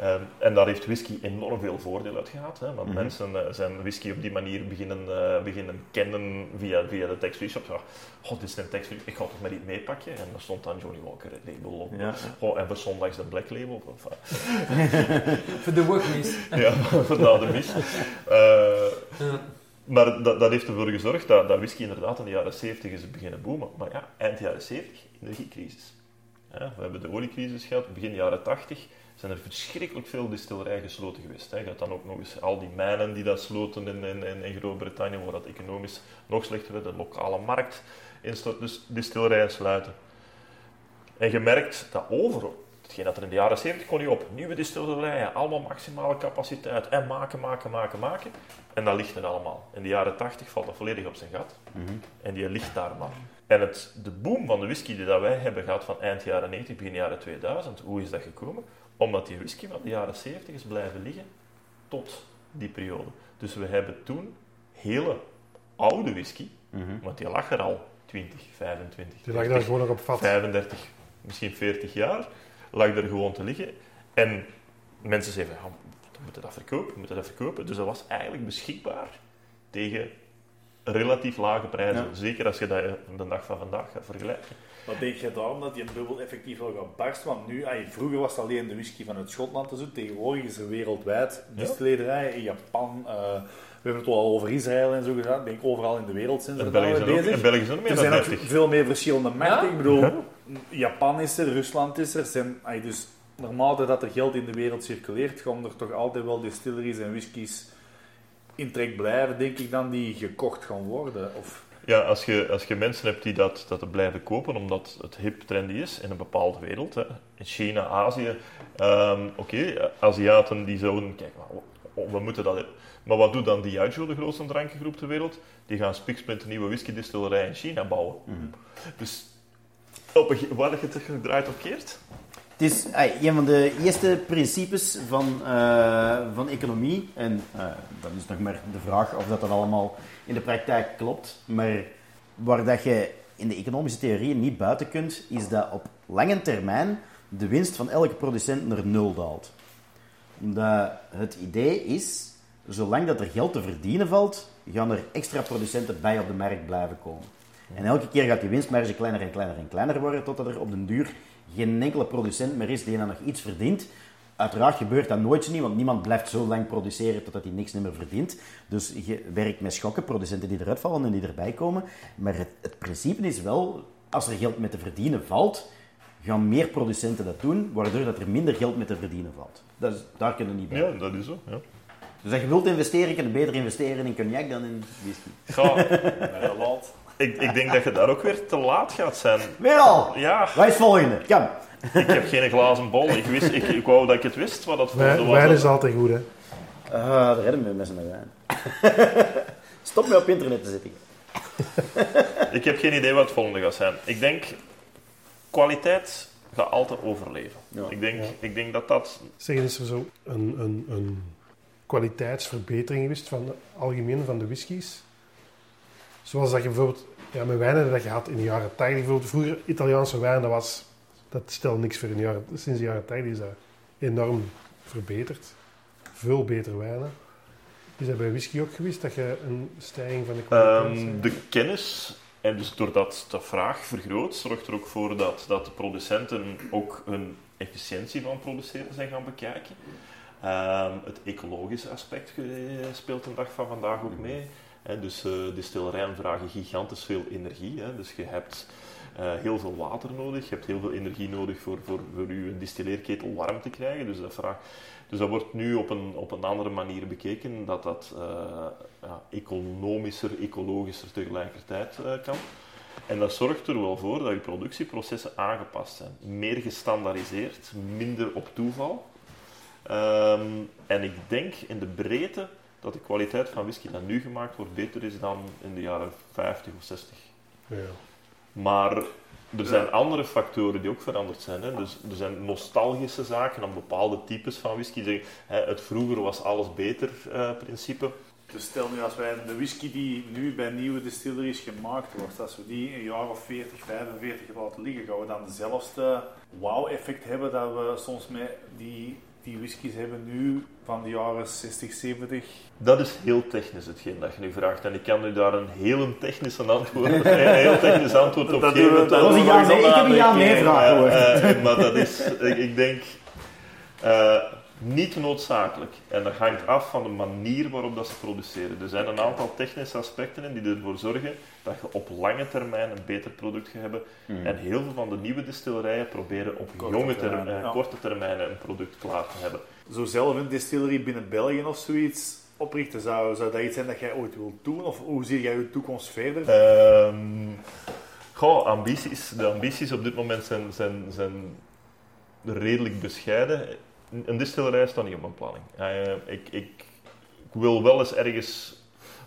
Ehm, en daar heeft whisky enorm veel voordeel uit gehad. Hè, want mensen eh, zijn whisky op die manier beginnen, eh, beginnen kennen via, via de tax-free shops. Ja, God, dit is een tax-free, ik ga toch maar iets meepakken. En daar stond dan Johnny Walker het label op. Ja. Goh, en voor zondags de Black Label. op. [LAUGHS] Voor de workmiss. ja, [LAUGHS] na de mis. Eh, Ja. maar dat, dat heeft ervoor gezorgd dat, dat whisky inderdaad in de jaren 70 is beginnen boomen. Maar ja, eind jaren 70, energiecrisis. Ja, we hebben de oliecrisis gehad, begin jaren 80 zijn er verschrikkelijk veel distillerijen gesloten geweest. Hè. Je had dan ook nog eens al die mijnen die dat sloten in, in, in, in Groot-Brittannië, waar dat economisch nog slechter werd, de lokale markt instort, dus distillerijen sluiten. En je merkt dat overal, hetgeen dat er in de jaren 70 kon niet op, nieuwe distillerijen, allemaal maximale capaciteit en maken, maken, maken, maken. En dat ligt er allemaal. In de jaren 80 valt dat volledig op zijn gat. En die ligt daar maar. En het, de boom van de whisky die dat wij hebben gehad van eind jaren 90, begin jaren 2000, hoe is dat gekomen? Omdat die whisky van de jaren 70 is blijven liggen tot die periode. Dus we hebben toen hele oude whisky, want die lag er al 20, 25, Die lag daar 30, gewoon nog op vat. 35, misschien 40 jaar, lag er gewoon te liggen. En mensen zeiden, ja, we moeten dat verkopen, we moeten dat verkopen. Dus dat was eigenlijk beschikbaar tegen relatief lage prijzen. Ja. Zeker als je dat de dag van vandaag gaat vergelijken. Wat denk je daarom dat die bubbel effectief wel gaat barsten? Want nu, ay, vroeger was het alleen de whisky vanuit Schotland te zoeken. Tegenwoordig is er wereldwijd distillederijen in Japan. eh, we hebben het al over Israël en zo gedaan. Ik denk overal in de wereld zijn ze er België bezig. en België zijn meer Er dan zijn ook 50. veel meer verschillende markten. Ja? Ik bedoel, Japan is er, Rusland is er. Zijn, ay, dus naarmate dat er geld in de wereld circuleert, gaan er toch altijd wel distilleries en whiskies in trek blijven, denk ik dan, die gekocht gaan worden. Of, Ja, als je, als je mensen hebt die dat, dat er blijven kopen omdat het hip trendy is in een bepaalde wereld, hè. in China, Azië, ehm, oké, Aziaten die zouden, kijk, maar, we moeten dat. Maar wat doet dan Diageo, de grootste drankengroep ter wereld? Die gaan spiksplinter nieuwe whisky distillerij in China bouwen. Dus Op een, waar je het gedraaid op keert? Het is een van de eerste principes van, eh, van economie. En eh dat is nog maar de vraag of dat, dat allemaal in de praktijk klopt. Maar waar dat je in de economische theorieën niet buiten kunt, is dat op lange termijn de winst van elke producent naar nul daalt. Omdat het idee is, zolang dat er geld te verdienen valt, gaan er extra producenten bij op de markt blijven komen. En elke keer gaat die winstmarge kleiner en kleiner en kleiner worden, totdat er op den duur geen enkele producent meer is die dan nog iets verdient. Uiteraard gebeurt dat nooit zo niet, want niemand blijft zo lang produceren totdat hij niks meer verdient. Dus je werkt met schokken, producenten die eruit vallen en die erbij komen. Maar het, het principe is wel, als er geld met te verdienen valt, gaan meer producenten dat doen, waardoor dat er minder geld met te verdienen valt. Dat is, daar kunnen we niet bij. Ja, dat is zo. Ja. Dus als je wilt investeren, kun je beter investeren in cognac dan in whisky. [LAUGHS] Laat. Ik, ik denk dat je daar ook weer te laat gaat zijn. Weer al! Ja, Wat is het volgende? Kom. ik heb geen glazen bol. Ik, wist, ik, ik wou dat ik het wist wat dat volgende Wijn, was. wijn is altijd goed, hè. Ah, daar redden we met z'n wijn. [LAUGHS] Stop me op internet te zitten. Ik heb geen idee wat het volgende gaat zijn. Ik denk, kwaliteit gaat altijd overleven. Ja. Ik, denk, Ja. ik denk dat dat... Zeggen, is er zo een, een, een kwaliteitsverbetering geweest van de algemeen van de whiskies? Zoals dat je bijvoorbeeld ja, met wijnen dat je had in de jaren 80, bijvoorbeeld vroeger Italiaanse wijn, dat, was, dat stelde niks voor in de jaren, sinds de jaren 80 is dat enorm verbeterd. Veel beter wijnen. Is dat bij whisky ook geweest, dat je een stijging van de kwaliteit Ehm, zag? de kennis, en dus doordat de vraag vergroot, zorgt er ook voor dat, dat de producenten ook hun efficiëntie van produceren zijn gaan bekijken. Ehm, het ecologische aspect speelt de dag van vandaag ook mee. Hè, dus eh distillerijen vragen gigantisch veel energie. Hè, dus je hebt eh, heel veel water nodig, je hebt heel veel energie nodig voor, voor, voor je distilleerketel warm te krijgen. Dus dat, vraagt, dus dat wordt nu op een, op een andere manier bekeken, dat dat eh, ja, economischer, ecologischer tegelijkertijd kan. En dat zorgt er wel voor dat je productieprocessen aangepast zijn. Meer gestandaardiseerd, minder op toeval. Ehm, en ik denk in de breedte dat de kwaliteit van whisky dat nu gemaakt wordt beter is dan in de jaren 50 of 60. Ja. Maar er zijn andere factoren die ook veranderd zijn. Hè. Dus er zijn nostalgische zaken aan bepaalde types van whisky. Zeg, hè, het vroeger was alles beter eh, principe. Dus stel nu als wij de whisky die nu bij nieuwe distilleries gemaakt wordt, als we die een jaar of 40, 45 laten liggen, gaan we dan dezelfde wow-effect hebben dat we soms met die, die whiskies hebben nu van de jaren 60, 70. Dat is heel technisch hetgeen dat je nu vraagt. En ik kan u daar een heel technische antwoord, een heel technisch antwoord op Dat doen we- geven. dat was een ja, nee. Ik heb een ja, nee Eh, vraag gehoord. eh, maar dat is, ik, ik denk, eh, niet noodzakelijk. En dat hangt af van de manier waarop dat ze produceren. Er zijn een aantal technische aspecten in die ervoor zorgen dat je op lange termijn een beter product gaat hebben. En heel veel van de nieuwe distillerijen proberen op Korte jonge termijn, termijn, ja. korte termijnen een product klaar te hebben. Zo zelf een distillery binnen België of zoiets oprichten, zou, zou dat iets zijn dat jij ooit wilt doen? Of hoe zie jij je toekomst verder? Ehm goh, ambities. De ambities op dit moment zijn, zijn, zijn redelijk bescheiden. Een distillerij staat niet op mijn planning. Eh, ik, ik, ik wil wel eens ergens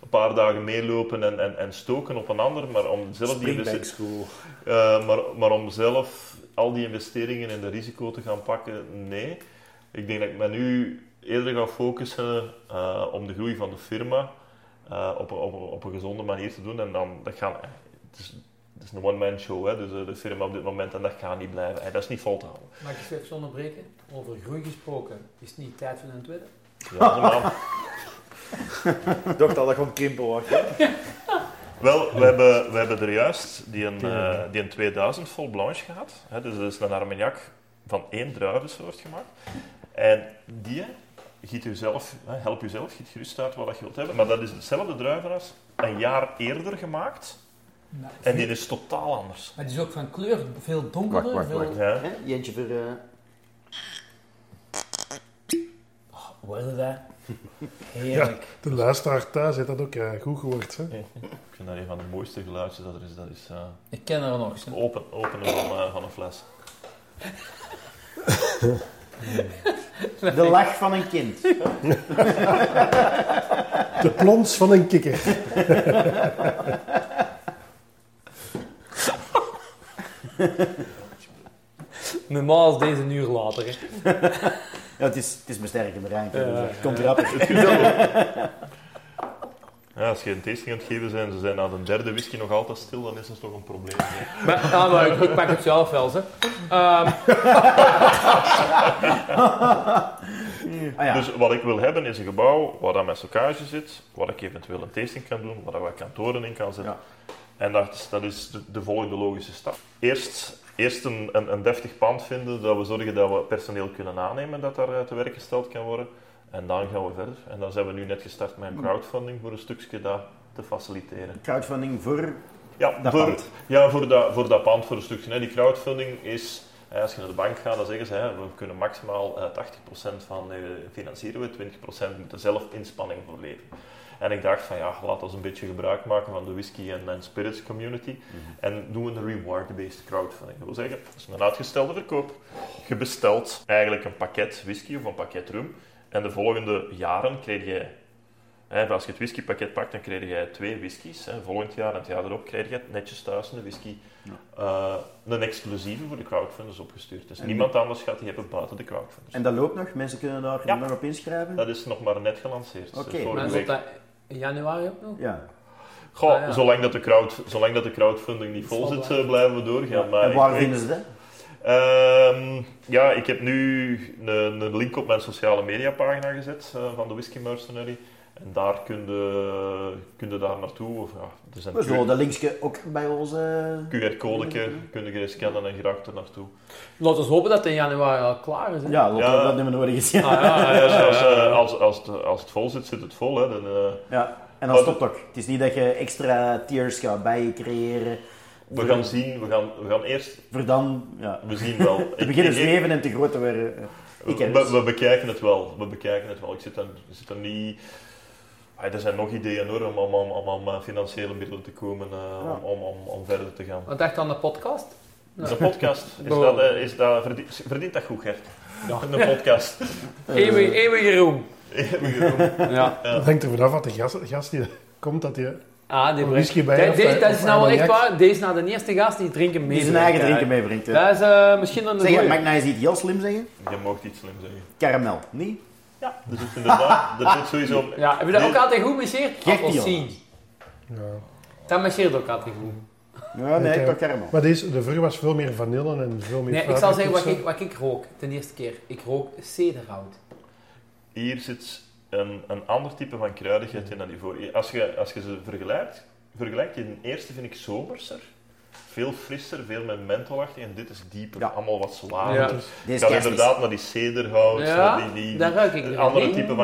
een paar dagen meelopen en, en, en stoken op een ander, maar om zelf die School. eh, maar, maar om zelf al die investeringen en de risico te gaan pakken, nee. Ik denk dat ik me nu eerder ga focussen eh, om de groei van de firma eh, op, een- op, op een gezonde manier te doen. En dan, dat gaan, het, is, het is een one-man show, hè, dus de firma op dit moment, en dat gaat niet blijven. Dat is niet vol te houden. Mag ik je even onderbreken? Over groei gesproken. Is het niet tijd voor een tweede? Ja, man. [LAUGHS] Ik dacht al dat gewoon krimpen was. Wel, we hebben, we hebben er juist die een, eh, die een 2000 vol blanche gehad. Hè, dus dat is een armagnac van één druivensoort gemaakt. En die giet u zelf, hè, help u zelf, giet gerust uit wat je wilt hebben. Maar dat is hetzelfde druivenras een jaar eerder gemaakt. Nou, En die is totaal anders. Maar die is ook van kleur veel donkerder. Wacht, wacht, veel... Ja. Hè? Jentje voor... eh, Hoe is dat? Ja, Heerlijk. de luisteraar thuis heeft dat ook goed gehoord. Hè? Ik vind dat een van de mooiste geluidjes dat er is. Dat is eh, Ik ken er nog. hè. open, openen van, van een fles. [LAUGHS] De lach van een kind. De plons van een kikker. Normaal is deze een uur later. Hè. [LAUGHS] Ja, het is, het is mijn sterke. Ja, dus, ja, het komt ja. rapper. [LAUGHS] Ja, als je een tasting aan het geven bent en ze zijn na de derde whisky nog altijd stil, dan is dat toch een probleem. hè. Maar, ja, maar ik, ik pak het zelf wel, hè. Ehm, [LAUGHS] Ah, ja. Dus wat ik wil hebben is een gebouw waar dat met stockage zit, waar ik eventueel een tasting kan doen, waar ik wat kantoren in kan zetten. En dat is, dat is de, de volgende logische stap. Eerst, eerst een, een, een deftig pand vinden, dat we zorgen dat we personeel kunnen aannemen dat daar eh, te werk gesteld kan worden. En dan gaan we verder. En dan zijn we nu net gestart met een crowdfunding voor een stukje dat te faciliteren. Crowdfunding voor... Ja, Dat voor, pand. ja voor, dat, voor dat pand, voor een stukje. Die crowdfunding is, hè, als je naar de bank gaat, dan zeggen ze, hè, we kunnen maximaal eh, 80% van eh, financieren we, 20% moeten zelf inspanning voor leveren. En ik dacht van ja, laten we een beetje gebruik maken van de whisky en, en spirits community. En doen we een reward-based crowdfunding. Dat wil zeggen, dat is een uitgestelde verkoop. Je bestelt eigenlijk een pakket whisky of een pakket rum. En de volgende jaren krijg je Hè, als je het whiskypakket pakt, dan krijg je twee whiskies. Hè. Volgend jaar en het jaar erop krijg je netjes thuis een whisky. eh, een exclusieve voor de crowdfunders opgestuurd. Dus En- niemand anders gaat die hebben buiten de crowdfunders. En dat loopt nog? Mensen kunnen daar Ja. nog op inschrijven? Dat is nog maar net gelanceerd. Dus Oké, vorige maar is week. dat in januari ook nog? Ja. Goh, Ah, ja. zolang, dat de crowd, zolang dat de crowdfunding niet vol zit, eh, blijven we doorgaan. Maar en waar weet- vinden ze dat? Ehm, ja, ik heb nu een, een link op mijn sociale media pagina gezet eh, van de Whisky Mercenary. En daar kun je, kun je daar naartoe. Of, ja, er zijn We zullen dat linkje ook bij onze... QR-code kun je scannen en geraakt er naartoe. Laten we hopen dat het in januari al klaar is. Hè. Ja, dat Ja. dat nummer nodig is. Ah, ja, [LAUGHS] Ja, zoals, eh, als, als, het, als het vol zit, zit het vol. Hè. Dan, eh, Ja. En dan stopt ook. Het is niet dat je extra tiers gaat bij creëren. we gaan zien, we gaan, we gaan eerst, Voor dan, ja. we zien wel. [LAUGHS] Te beginnen zweven en te groot te worden. eh, we, we bekijken het wel, we bekijken het wel. Ik zit dan, ik zit dan niet... Ah, er zijn nog ideeën hoor, om, om, om, om aan eh, financiële middelen te komen, eh, Ja. om, om, om, om verder te gaan. Wat dacht je aan de podcast? Ja. De podcast, [LAUGHS] is dat, eh, is dat, verdient, verdient dat goed, Gert? Ja. Een podcast. Eeuwig, eeuwige roem. Ja. Het hangt er vanaf wat de gast, gast die komt, dat je... Ah, die brengt- bij De- eh, Dat is nou wel echt waar. Deze is nou de eerste gast die drinken mee. Die zijn eigen drinken meebrengt. Dat is eh, misschien een Zeg, mag ik nou eens iets heel slim zeggen? Je mag iets slim zeggen. Caramel, niet? Ja, er zit inderdaad, er zit sowieso... Ja, heb je dat ook altijd goed? Gek, Appelsien. Ja. Dat marcheert ook altijd goed. Ja, nee, toch caramel. Maar deze, de vorige was veel meer vanille en veel meer Nee, ik zal zeggen wat ik, wat ik rook. Ten eerste keer. Ik rook cederhout. Hier zit een, een ander type van kruidigheid in dan die voor. Als je, als je ze vergelijkt, vergelijkt, die eerste vind ik zomerser. Veel frisser, veel met mentholachtig. En dit is dieper, Ja. allemaal wat zwaarder. Ja. Ik Deze ga kerst inderdaad naar die cederhout, Ja, die, die, die daar ruik ik andere Nee? type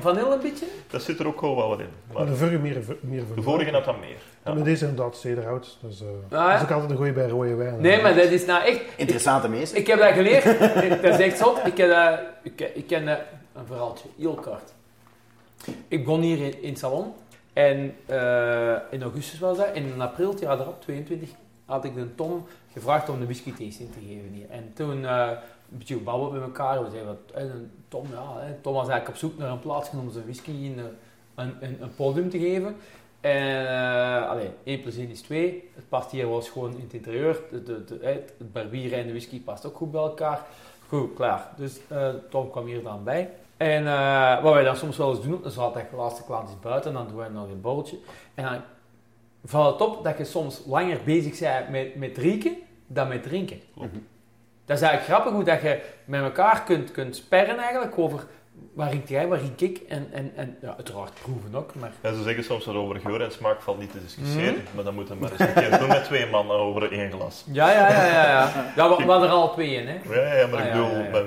van een beetje? Dat zit er ook wel wat in. Maar Maar de vorige meer, meer de vorige had dat meer. Ja. Maar deze inderdaad cederhout. Dus, eh, ja. Dat is ook altijd een goeie bij rode wijn. Nee, maar dat is nou echt... Interessante meester. Ik heb dat geleerd. dat is echt zot. Ik, heb dat, ik, ik ken een verhaaltje, heel kort. Ik begon hier in, in het salon. En eh, in augustus was dat. In april, het jaar erop, 22, had ik de Tom gevraagd om een whisky tasting te geven hier. En toen eh, een beetje gebabbeld met elkaar. We zeiden, wat, Tom, ja, Tom was eigenlijk op zoek naar een plaats om zijn whisky in, een, een, een podium te geven. En uh, allee, 1 plus 1 is 2. Het past hier wel schoon in het interieur. De, de, de, het barbier en de whisky past ook goed bij elkaar. Goed, klaar. Dus eh, Tom kwam hier dan bij. En eh, wat wij dan soms wel eens doen de zaterdag, de laatste klant is buiten, en dan doen wij nog een borreltje. En dan valt het op dat je soms langer bezig bent met, met drinken dan met drinken. Dat is eigenlijk grappig hoe dat je met elkaar kunt, kunt sperren eigenlijk over waar rinkt jij, waar rink ik. En, en, en ja, uiteraard proeven ook, maar... Ja, ze zeggen soms dat over geur en smaak valt niet te discussiëren. Maar dan moeten we maar eens een keer doen met twee mannen over één glas. Ja, ja, ja, ja. Ja, ja we, we hadden er al twee in, hè. Ja, ja maar Ah, ik ja, bedoel, ja, ja. maar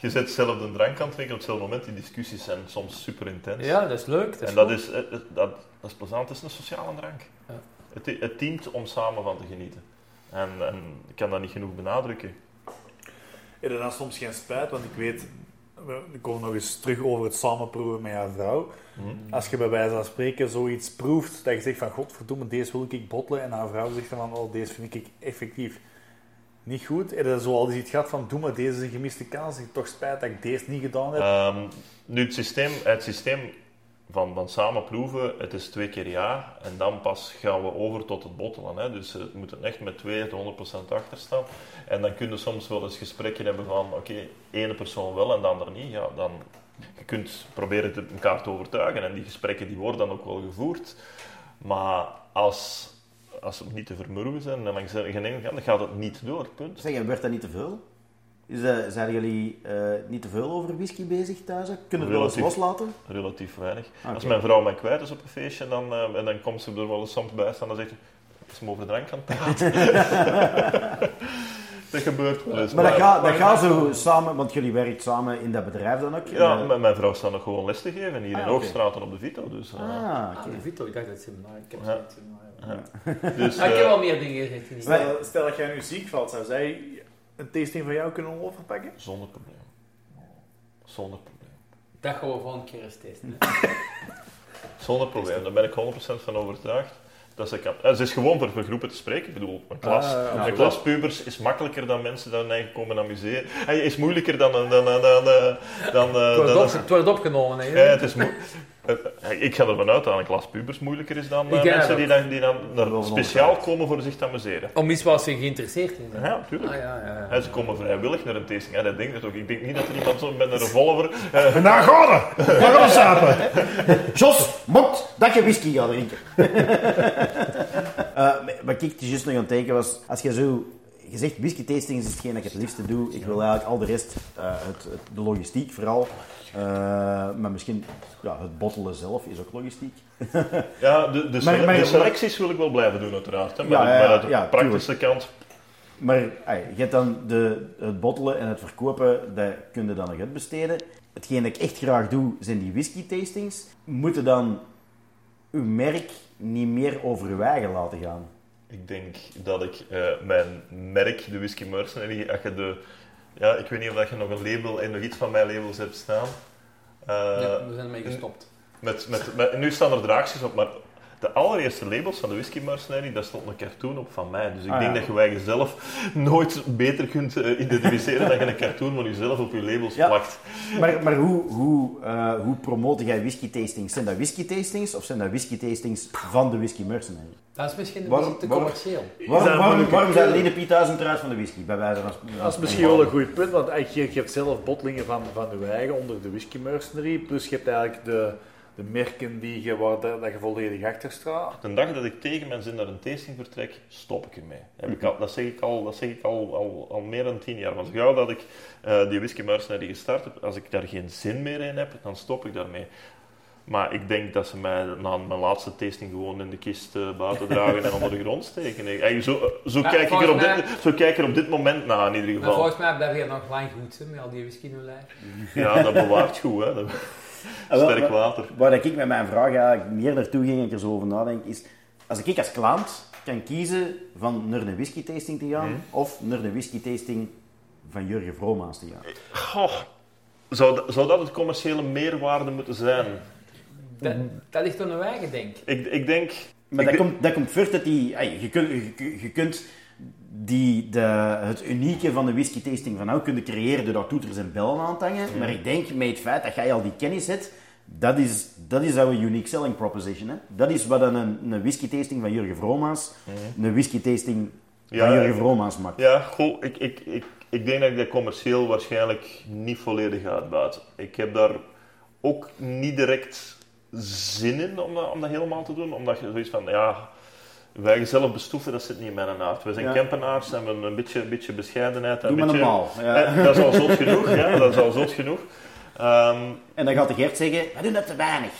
je zet zelf de drank aan het drinken op hetzelfde moment. Die discussies zijn soms super intens. Ja, dat is leuk. Dat is en dat goed. is, eh, eh, dat, dat is plezant. Het is een sociale drank. Ja. Het, het dient om samen van te genieten. En, en ik kan dat niet genoeg benadrukken. Heb je dan soms geen spijt? Want ik weet, we komen nog eens terug over het samenproeven met jouw vrouw. Hm? Als je bij wijze van spreken zoiets proeft, dat je zegt van godverdomme, deze wil ik bottelen. En haar vrouw zegt dan van, oh, deze vind ik effectief niet goed. Heb je zo al iets gehad van, doe maar, deze is een gemiste kans. Ik toch spijt dat ik deze niet gedaan heb. Ehm, nu, het systeem, het systeem van, van samen proeven, het is twee keer ja. En dan pas gaan we over tot het bottelen. Hè. Dus het moet echt met twee tot 100% achter staan. En dan kun je soms wel eens gesprekken hebben van, oké, ene persoon wel en de ander niet. Ja, dan, je kunt proberen het elkaar te overtuigen. En die gesprekken die worden dan ook wel gevoerd. Maar als, als ze niet te vermurwen zijn de geen kant, dan gaat het niet door. Punt. Zeg, werd dat niet te veel? Is zijn jullie eh, niet te veel over whisky bezig thuis? Kunnen we wel eens loslaten? relatief weinig. Ah, Als mijn vrouw mij kwijt is op een feestje, dan, eh, en dan komt ze er wel eens soms bij staan, dan zegt ze, is hem over drank aan het praten? [LAUGHS] [LAUGHS] dat gebeurt wel eens. Maar dat gaat, gaat zo samen, want jullie werken samen in dat bedrijf dan ook? Ja, Eh, mijn- vrouw staat nog gewoon les te geven hier Ah, in. Hoogstraat en op de Vito. Dus, eh, Ah, Ah, oké. de Vito, ik dacht dat het seminar. Ik heb Ja. het seminar. ja. dus, Ah, ik heb wel meer dingen Wij- Stel, stel dat jij nu ziek valt, zou zij een tasting van jou kunnen overpakken? Zonder probleem. Zonder probleem. Dat gaan we volgende keer eens testen. hè. [LAUGHS] Zonder probleem, daar ben ik 100% van overtuigd. Dat ze, kan. Eh, ze is gewoon voor, voor groepen te spreken. Ik bedoel, een klas, Ah, een klas pubers is makkelijker dan mensen die eigen komen amuseren. Hij is moeilijker dan... dan, dan, dan, dan, dan, Het dan, wordt, op, het wordt opgenomen. Hè. Ja, het is moe- eh, ik ga ervan uit dat een klas pubers moeilijker is dan eh, mensen die dan, die dan er speciaal komen voor zich te amuseren. Om iets waar ze geïnteresseerd in zijn. Ja, natuurlijk. Ah, ja, ja, ja. Ja, ze komen vrijwillig naar een tasting. Ja, dat denk ik ook. Ik denk niet dat er iemand zo met een revolver... eh, Naar Gordon! Waarom we? Jos, mot dat je whisky gaat drinken. Eh, wat ik juist nog aan het denken was, als je zo... Je zegt whisky tastings is hetgeen dat ik het liefste doe. Ik wil eigenlijk al de rest, eh, het, het- de logistiek vooral. Eh, maar misschien, ja, het bottelen zelf is ook logistiek. [LAUGHS] ja, de, de, Maar- maar- de selecties wil ik wel blijven doen, uiteraard. Hè. Maar, Ja, ja, de ja, praktische kant... Maar je hebt dan de, het bottelen en het verkopen, dat kun je dan nog uitbesteden. Hetgeen dat ik echt graag doe, zijn die whisky tastings. Moeten dan uw merk niet meer over uw eigen laten gaan? Ik denk dat ik eh, mijn merk, de Whisky Mercenary, als je de... Ja, ik weet niet of dat je nog een label en nog iets van mijn labels hebt staan. Eh, Ja, we zijn ermee gestopt. Met, met, met- nu staan er draakjes op, maar de allereerste labels van de Whisky Mercenary, daar stond een cartoon op van mij. Dus ik Ah, denk ja. dat je bij jezelf [LAUGHS] nooit beter kunt eh, identificeren dan je een cartoon van jezelf op je labels Ja. plakt. Maar, maar hoe, hoe, eh, hoe promote jij whisky tastings? Zijn dat whisky tastings of zijn dat whisky tastings van de Whisky Mercenary? Dat is misschien een Waarom- beetje te waarom- commercieel. Waarom, waarom, moeilijke waarom zijn keuze? alleen de P1000 eruit van de whisky? Bij wijze van Dat is misschien wel een goed punt, want eigenlijk, je hebt zelf bottelingen van, van je eigen onder de whisky mercenary. Plus je hebt eigenlijk de, de merken die je, waar dat, dat je volledig achter staat. De dag dat ik tegen mijn zin naar een tasting vertrek, stop ik ermee. Heb ik al, dat zeg ik al, dat zeg ik al, al, al meer dan tien jaar. Maar zo gauw dat ik eh, die Whisky Mercenary gestart heb, als ik daar geen zin meer in heb, dan stop ik daarmee. Maar ik denk dat ze mij na mijn laatste tasting gewoon in de kist eh, buiten dragen en onder de grond steken. Ik- eigenlijk Zo, zo, Ja, kijk ik er op dit, zo kijk ik er op dit moment naar, in ieder Maar geval. volgens mij blijf je nog lang goed hè, met al die whisky in je lijf. Ja, dat bewaart goed, hè. Dat- Sterk maar- water. Waar dat ik met mijn vraag eigenlijk meer naartoe ging en ik er zo over nadenk, is als ik als klant kan kiezen van naar een whisky tasting te gaan of naar een whisky tasting van Jurgen Vromaans te gaan. Goh, zou, dat- zou dat het commerciële meerwaarde moeten zijn? Dat, dat ligt aan je eigen denk. Ik, ik denk... Maar ik dat, denk- komt, dat komt voort dat die... je, kunt, je, je kunt die, de, het unieke van de whisky tasting van nou kunnen creëren door daar toeters en bellen aan te hangen. Maar ik denk met het feit dat jij al die kennis hebt, dat is, dat is our unique selling proposition. Hè? Dat is wat een, een whisky tasting van Jurgen Vromaans een whisky tasting Ja, van Jurgen Vromaans maakt. Ja, goh, ik, ik, ik, ik denk dat ik dat commercieel waarschijnlijk niet volledig uitbuiten. Ik heb daar ook niet direct zin in om dat, om dat helemaal te doen, omdat je zoiets van, ja, wij zelf bestoeven, dat zit niet in mijn aard. We zijn Ja. Campenaars en we hebben een beetje, een beetje bescheidenheid. en Doe beetje, normaal. Ja. Eh, Dat is al zot genoeg, ja, dat is al zot genoeg. Ehm, En dan gaat de Gert zeggen, we doen dat te weinig.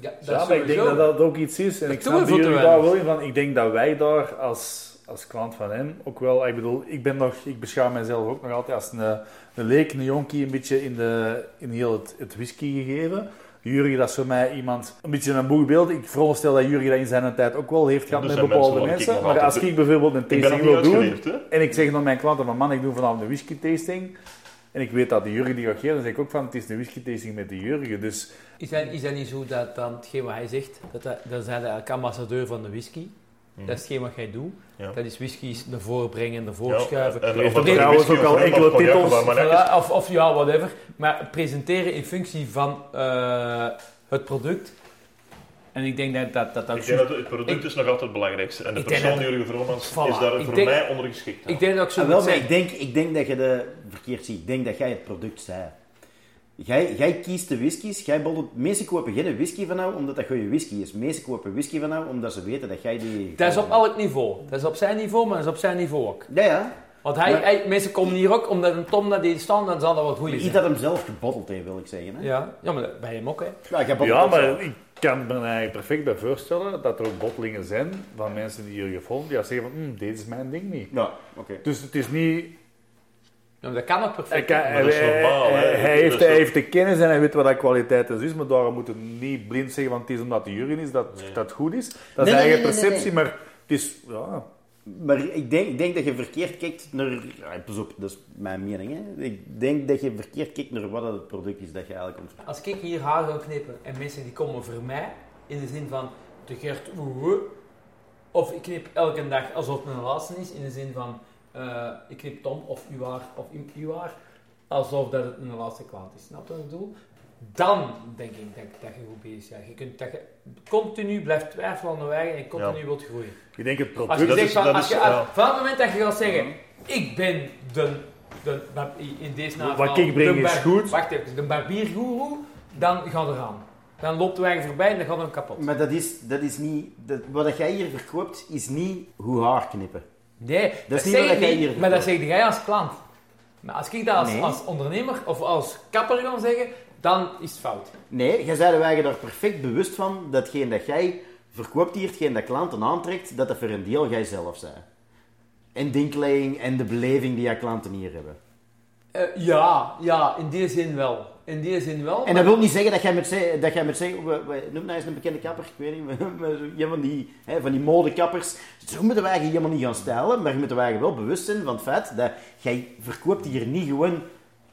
Ja, dat Ja, is maar ik denk dat dat ook iets is. En Dat ik snap jullie daar wel in van. Ik denk dat wij daar als, als klant van hen ook wel... Ik bedoel, ik ben nog... Ik beschouw mezelf ook nog altijd als een, een leek, een jonkie, een beetje in, de, in heel het, het whisky gegeven. Jurgen, dat is voor mij iemand... Een beetje een boegbeeld. Ik veronderstel dat Jurgen dat in zijn tijd ook wel heeft gehad met bepaalde mensen ik Maar als ik bijvoorbeeld een tasting wil doen... En ik zeg dan mijn klanten van man, ik doe vanavond een whisky tasting. En ik weet dat de Jurgen die gaat geven, dan zeg ik ook van het is een whisky tasting met de Jurgen. Dus Is dat, is dat niet zo dat dan hetgeen wat hij zegt, dat, dat, dat zijn eigenlijk ambassadeur van de whisky? Dat is hetgeen wat jij doet. Ja. Dat is whiskies naar voren brengen, naar voren schuiven. en- en heeft of trouwens ook al enkele titels. of of, ja, whatever. Maar presenteren in functie van eh, het product. En ik denk dat dat, dat, dat Ik denk dat het product is nog altijd het belangrijkste. En de persoon Jurgen Vromans Voilà. is daar Ik voor denk- mij ondergeschikt. Ik denk dat ik zo Ah, wel, maar ik denk, ik denk dat je de verkeerd ziet. Ik denk dat jij het product zei. Jij, jij kiest de whiskies. Jij mensen kopen geen whisky van jou omdat dat goede whisky is. Mensen kopen whisky van jou omdat ze weten dat jij die... Dat is op elk niveau. Dat is op zijn niveau, maar dat is op zijn niveau ook. Ja, ja. Want hij, Maar- hij- mensen komen hier ook omdat een Tom dat die staan, dan zal dat wel goed Iets zijn. dat hem zelf gebotteld heeft, wil ik zeggen. Hè? Ja, ja, maar bij hem ook, hè. Ja, bottelt Ja, maar zelf. ik kan me eigenlijk perfect bij voorstellen dat er ook bottelingen zijn van mensen die hier gevonden, die zeggen van, hm, dit is mijn ding niet. Ja, oké. Dus het is niet... Ja, dat kan ook Hij, perfect. kan- hè. Maar dat is hij- normaal, hij- hè. hij Dat heeft, hij heeft de kennis en hij weet wat dat kwaliteit is. Maar daarom moet het niet blind zeggen, want het is omdat de jury is dat Nee. dat goed is. Dat Nee, is nee, eigen nee, perceptie, nee. maar het is... Ja, Maar ik denk, ik denk dat je verkeerd kijkt naar... Ja, pas op, dat is mijn mening. Hè? Ik denk dat je verkeerd kijkt naar wat het product is dat je eigenlijk ontvangt. Als ik hier haar ga knippen en mensen die komen voor mij, in de zin van de Gert Oeh, of ik knip elke dag alsof het mijn laatste is, in de zin van eh, ik knip Tom of uw haar of uw- uw haar, alsof dat het mijn laatste klant is. Snap je wat ik bedoel? Dan denk ik dat, dat je goed bezig bent. Je kunt dat je continu blijft twijfelen aan de eigen en continu Ja. wilt groeien. ik denk het Als product... je dat zegt is- van, dat als is- je, als- ja. vanaf het moment dat je gaat zeggen, ik ben de, de, in deze naam Wat ik breng de is goed. Wacht even, de barbiergoeroe, dan gaat er aan. Dan loopt de wagen voorbij en dan gaat hem kapot. Maar dat is, dat is niet... Dat, wat jij hier verkoopt, is niet hoe haar knippen. Nee, dat, is niet wat jij hier maar dat zeg jij als klant. Maar als ik dat als, Nee. als ondernemer of als kapper ga zeggen, dan is het fout. Nee, jij zei wagen daar perfect bewust van dat hetgeen dat jij verkoopt hier, hetgeen dat klanten aantrekt, dat dat voor een deel jij zelf zei. En denkleiding en de beleving die jouw klanten hier hebben. Eh, ja, ja, in die zin wel. In die zin wel. En dat wil niet zeggen dat jij met dat jij met zee, we- nou eens een bekende kapper, ik weet niet, [LAUGHS] maar een van die, hè, van die modekappers. Zo moeten wij helemaal niet gaan stijlen, maar je moet er wel bewust zijn van het feit dat jij verkoopt hier niet gewoon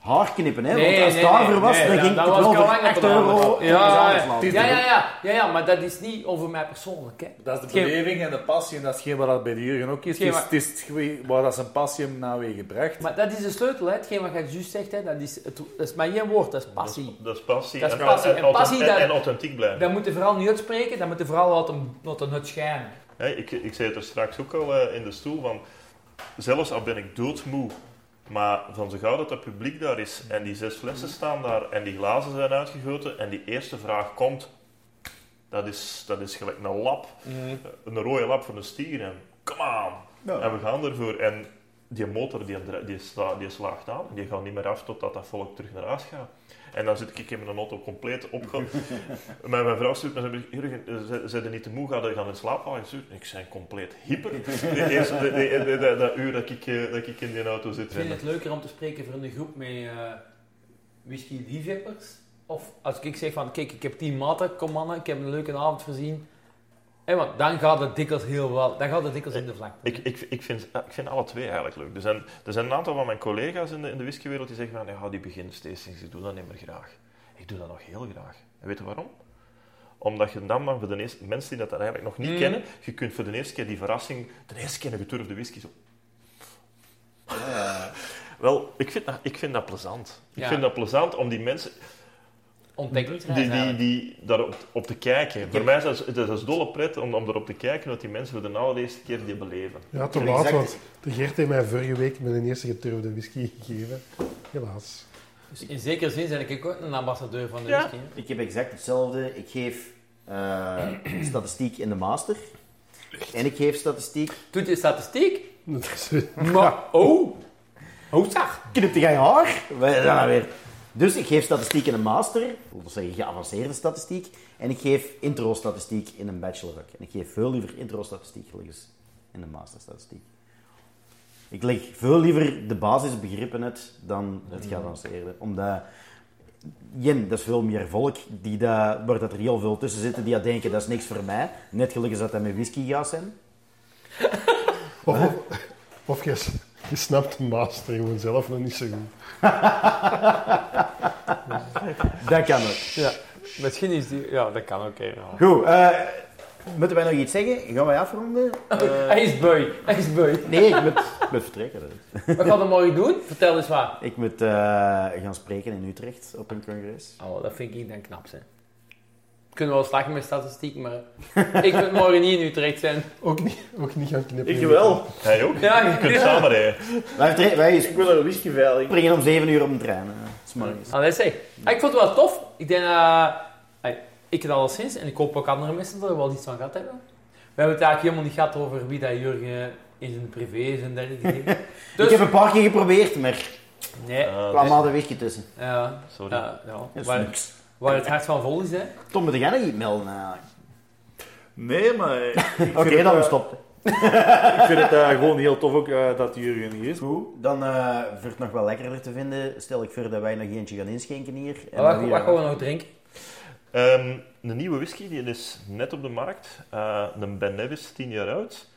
haarknippen. Hè? Nee, Want als nee, het daarvoor nee, was, nee, dan dat- ging dat het was wel voor lang 8 op de euro Ja, ja, ja, ja, ja, maar dat is niet over mij persoonlijk. Hè. Dat is de beleving en de passie en dat is geen wat dat bij de Jurgen ook is. Het is, het is waar dat zijn passie hem nou weer gebracht. Maar dat is de sleutel, hè. hetgeen wat je juist zegt, hè. Dat, is het, dat is maar één woord, dat is passie. Dat is passie. Dat is en, passie. En, passie, en- dat- en authentiek blijven. Dat moet je vooral niet uitspreken, dat moet je vooral laten, laten het schijnen. Ik, ik zei het er straks ook al eh, in de stoel, van, zelfs al ben ik doodsmoe, maar van zo gauw dat het publiek daar is en die zes flessen staan daar en die glazen zijn uitgegoten en die eerste vraag komt, dat is, dat is gelijk een lap, een rode lap van een stier en come on! Ja. En we gaan ervoor en die motor die, die, sla, die slaagt aan en die gaat niet meer af totdat dat volk terug naar huis gaat. En dan zit ik in mijn auto compleet opge... [LAUGHS] mijn, mijn vrouw stuurt me zo, Jurgen, ze- zijn er niet te moe, gaan gaan in slaap vallen? Ik ben compleet hyper. [LAUGHS] De eerste, de, de- de- de- dat uur dat ik, eh, dat ik in die auto zit. Vind het leuker om te spreken voor een groep met eh whisky-liefhebbers. Of als ik zeg van, kijk, ik heb tien maten, kom mannen, ik heb een leuke avond voorzien. En want dan gaat het dikwijls heel wel, dan gaat het dikwijls in de vlakte. Ik, ik, ik, vind, ik vind alle twee eigenlijk leuk. Er zijn, er zijn een aantal van mijn collega's in de, in de whiskywereld die zeggen van ja, die beginstastings, ik doe dat niet meer graag. Ik doe dat nog heel graag. En weet je waarom? Omdat je dan maar voor de eerste mensen die dat dan eigenlijk nog niet Mm. kennen, je kunt voor de eerste keer die verrassing, de eerste keer een geturfde whisky zo. [LAUGHS] Wel, ik vind, dat, ik vind dat plezant. Ik Ja. vind dat plezant om die mensen Ontdekt. die, die, die daarop op te kijken. Voor mij is dat, dat is dolle pret om, om erop te kijken dat die mensen voor de allereerste keer die beleven. Ja, te laat, exact- want de Geert heeft mij vorige week met een eerste geturfde whisky gegeven. Helaas. Dus in zekere zin ben ik ook een ambassadeur van de Ja. whisky. hè. Ik heb exact hetzelfde. Ik geef eh, [CLEARS THROAT] statistiek in de master. En ik geef statistiek... Doet je statistiek? Dat is- Maar, oh, hoe zag? Knipte jij haar? Is dat nou weer? Dus ik geef statistiek in een master. Dat wil zeggen geavanceerde statistiek. En ik geef intro-statistiek in een bachelor ook. En ik geef veel liever intro-statistiek in een masterstatistiek. Ik leg veel liever de basisbegrippen uit dan het geavanceerde. Omdat, jen, dat is veel meer volk die daar, waar dat er heel veel tussen zitten, die dat denken dat is niks voor mij. Net gelukkig dat dat met whisky gaat zijn. [LAUGHS] Of, of, of je, je snapt de master gewoon zelf nog niet zo goed. Dat kan ook. Ja, misschien is die... Ja, dat kan ook. hè, ja. Goed, eh, moeten wij nog iets zeggen? Gaan wij afronden? Eh, [LAUGHS] Hij is beu, hij is beu. nee, ik moet, ik moet vertrekken. Wat gaat hij morgen doen? Vertel eens wat. Ik moet eh, gaan spreken in Utrecht op een congres. Oh, dat vind ik dan knap, hè. Kunnen we wel slagen met statistiek, maar ik wil morgen niet in Utrecht zijn. Ook niet, ook niet gaan knippen. Ik wel. Hij ook? Ja, Je kunt samen rijden. Wij, wij Ik wil een whiskyveiling. springen om 7 uur op een trein. eh, morgens. Allee, zeg. Ah, ik vond het wel tof. Ik denk dat... Ey, ik het alleszins, en ik hoop ook andere mensen dat er wel iets van gehad hebben. We hebben het eigenlijk helemaal niet gehad over wie dat Jurgen in zijn privé is en dergelijke. Dus, [LAUGHS] Ik heb een paar keer geprobeerd, maar er nee. Ah, kwam dus- al de wegje tussen. Ja, Sorry. ja, ja. Dat is niks. Waar het hart van vol is, hè. Tom, moet jij nog iets melden eigenlijk? Nee, maar Oké, het, dan eh, stopt. [LAUGHS] Ik vind het eh, gewoon heel tof ook eh, dat Jurgen hier is. Goed, dan eh voor het nog wel lekkerder te vinden, stel ik voor dat wij nog eentje gaan inschenken hier. En Wat, dan weer- wat gaan we nog drinken? Ehm, een nieuwe whisky, die is net op de markt. Eh, een Ben Nevis, 10 jaar oud.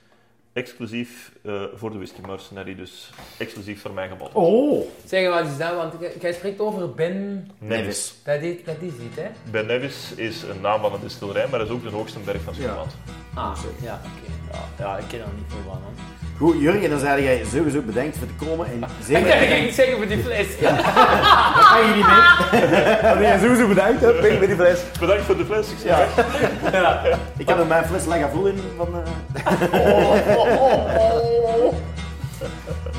Exclusief eh, voor de Whisky Mercenary, dus exclusief voor mij geboden. Oh! Zeg wat is dat? Want jij- jij spreekt over Ben... Nevis. Dat is, dat is niet, hè? Ben Nevis is een naam van een distillerij, maar dat is ook de hoogste berg van Schotland. Ah, ja, oké. Ja, ja, ik ken er niet veel van. Goed, Jurgen, dan zei jij sowieso bedankt voor te komen. En Ik zeker dacht, ik bedankt. ging zeggen voor die fles. Dat kan je niet mee. Nee, sowieso bedankt, hè. Ben met die fles. Bedankt voor de fles, ik zie Ja. ja. Ik heb er mijn fles Lagavulin in van... eh,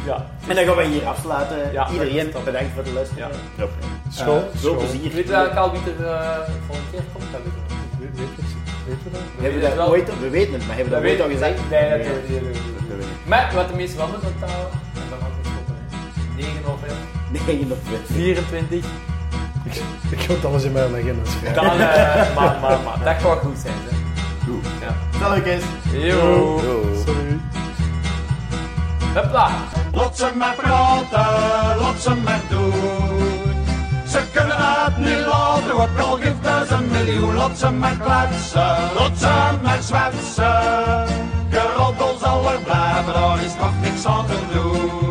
Ja. En dan gaan we hier afsluiten. Ja, Iedereen dat bedankt voor het luisteren. Ja. Ja. School. Eh, veel plezier. Weet je welke al wie er uh, volgende keer komt? Dat weet ik niet. Weet, weet, weet we dat? Hebben we het dat wel. ooit... We weten het, maar hebben we dat ooit al gezegd? Nee, dat weet ik Maar wat de meeste dat taal, en dan stoppen. hè. 9 november, Nee, nog niet. 24. Ik, ik ga het alles in mijn agenda schrijven. Dan, eh [LAUGHS] maar, maar, maar, dat gaat goed zijn. Hè. Goed. Ja. Ik eens. Yo. Sorry. Hopla. Lot ze maar praten, lot ze maar doen. Ze kunnen het niet laten, ook al geeft het een miljoen. Lot ze maar kletsen, lot ze maar zwetsen blauwe maar is nog niks aan te doen.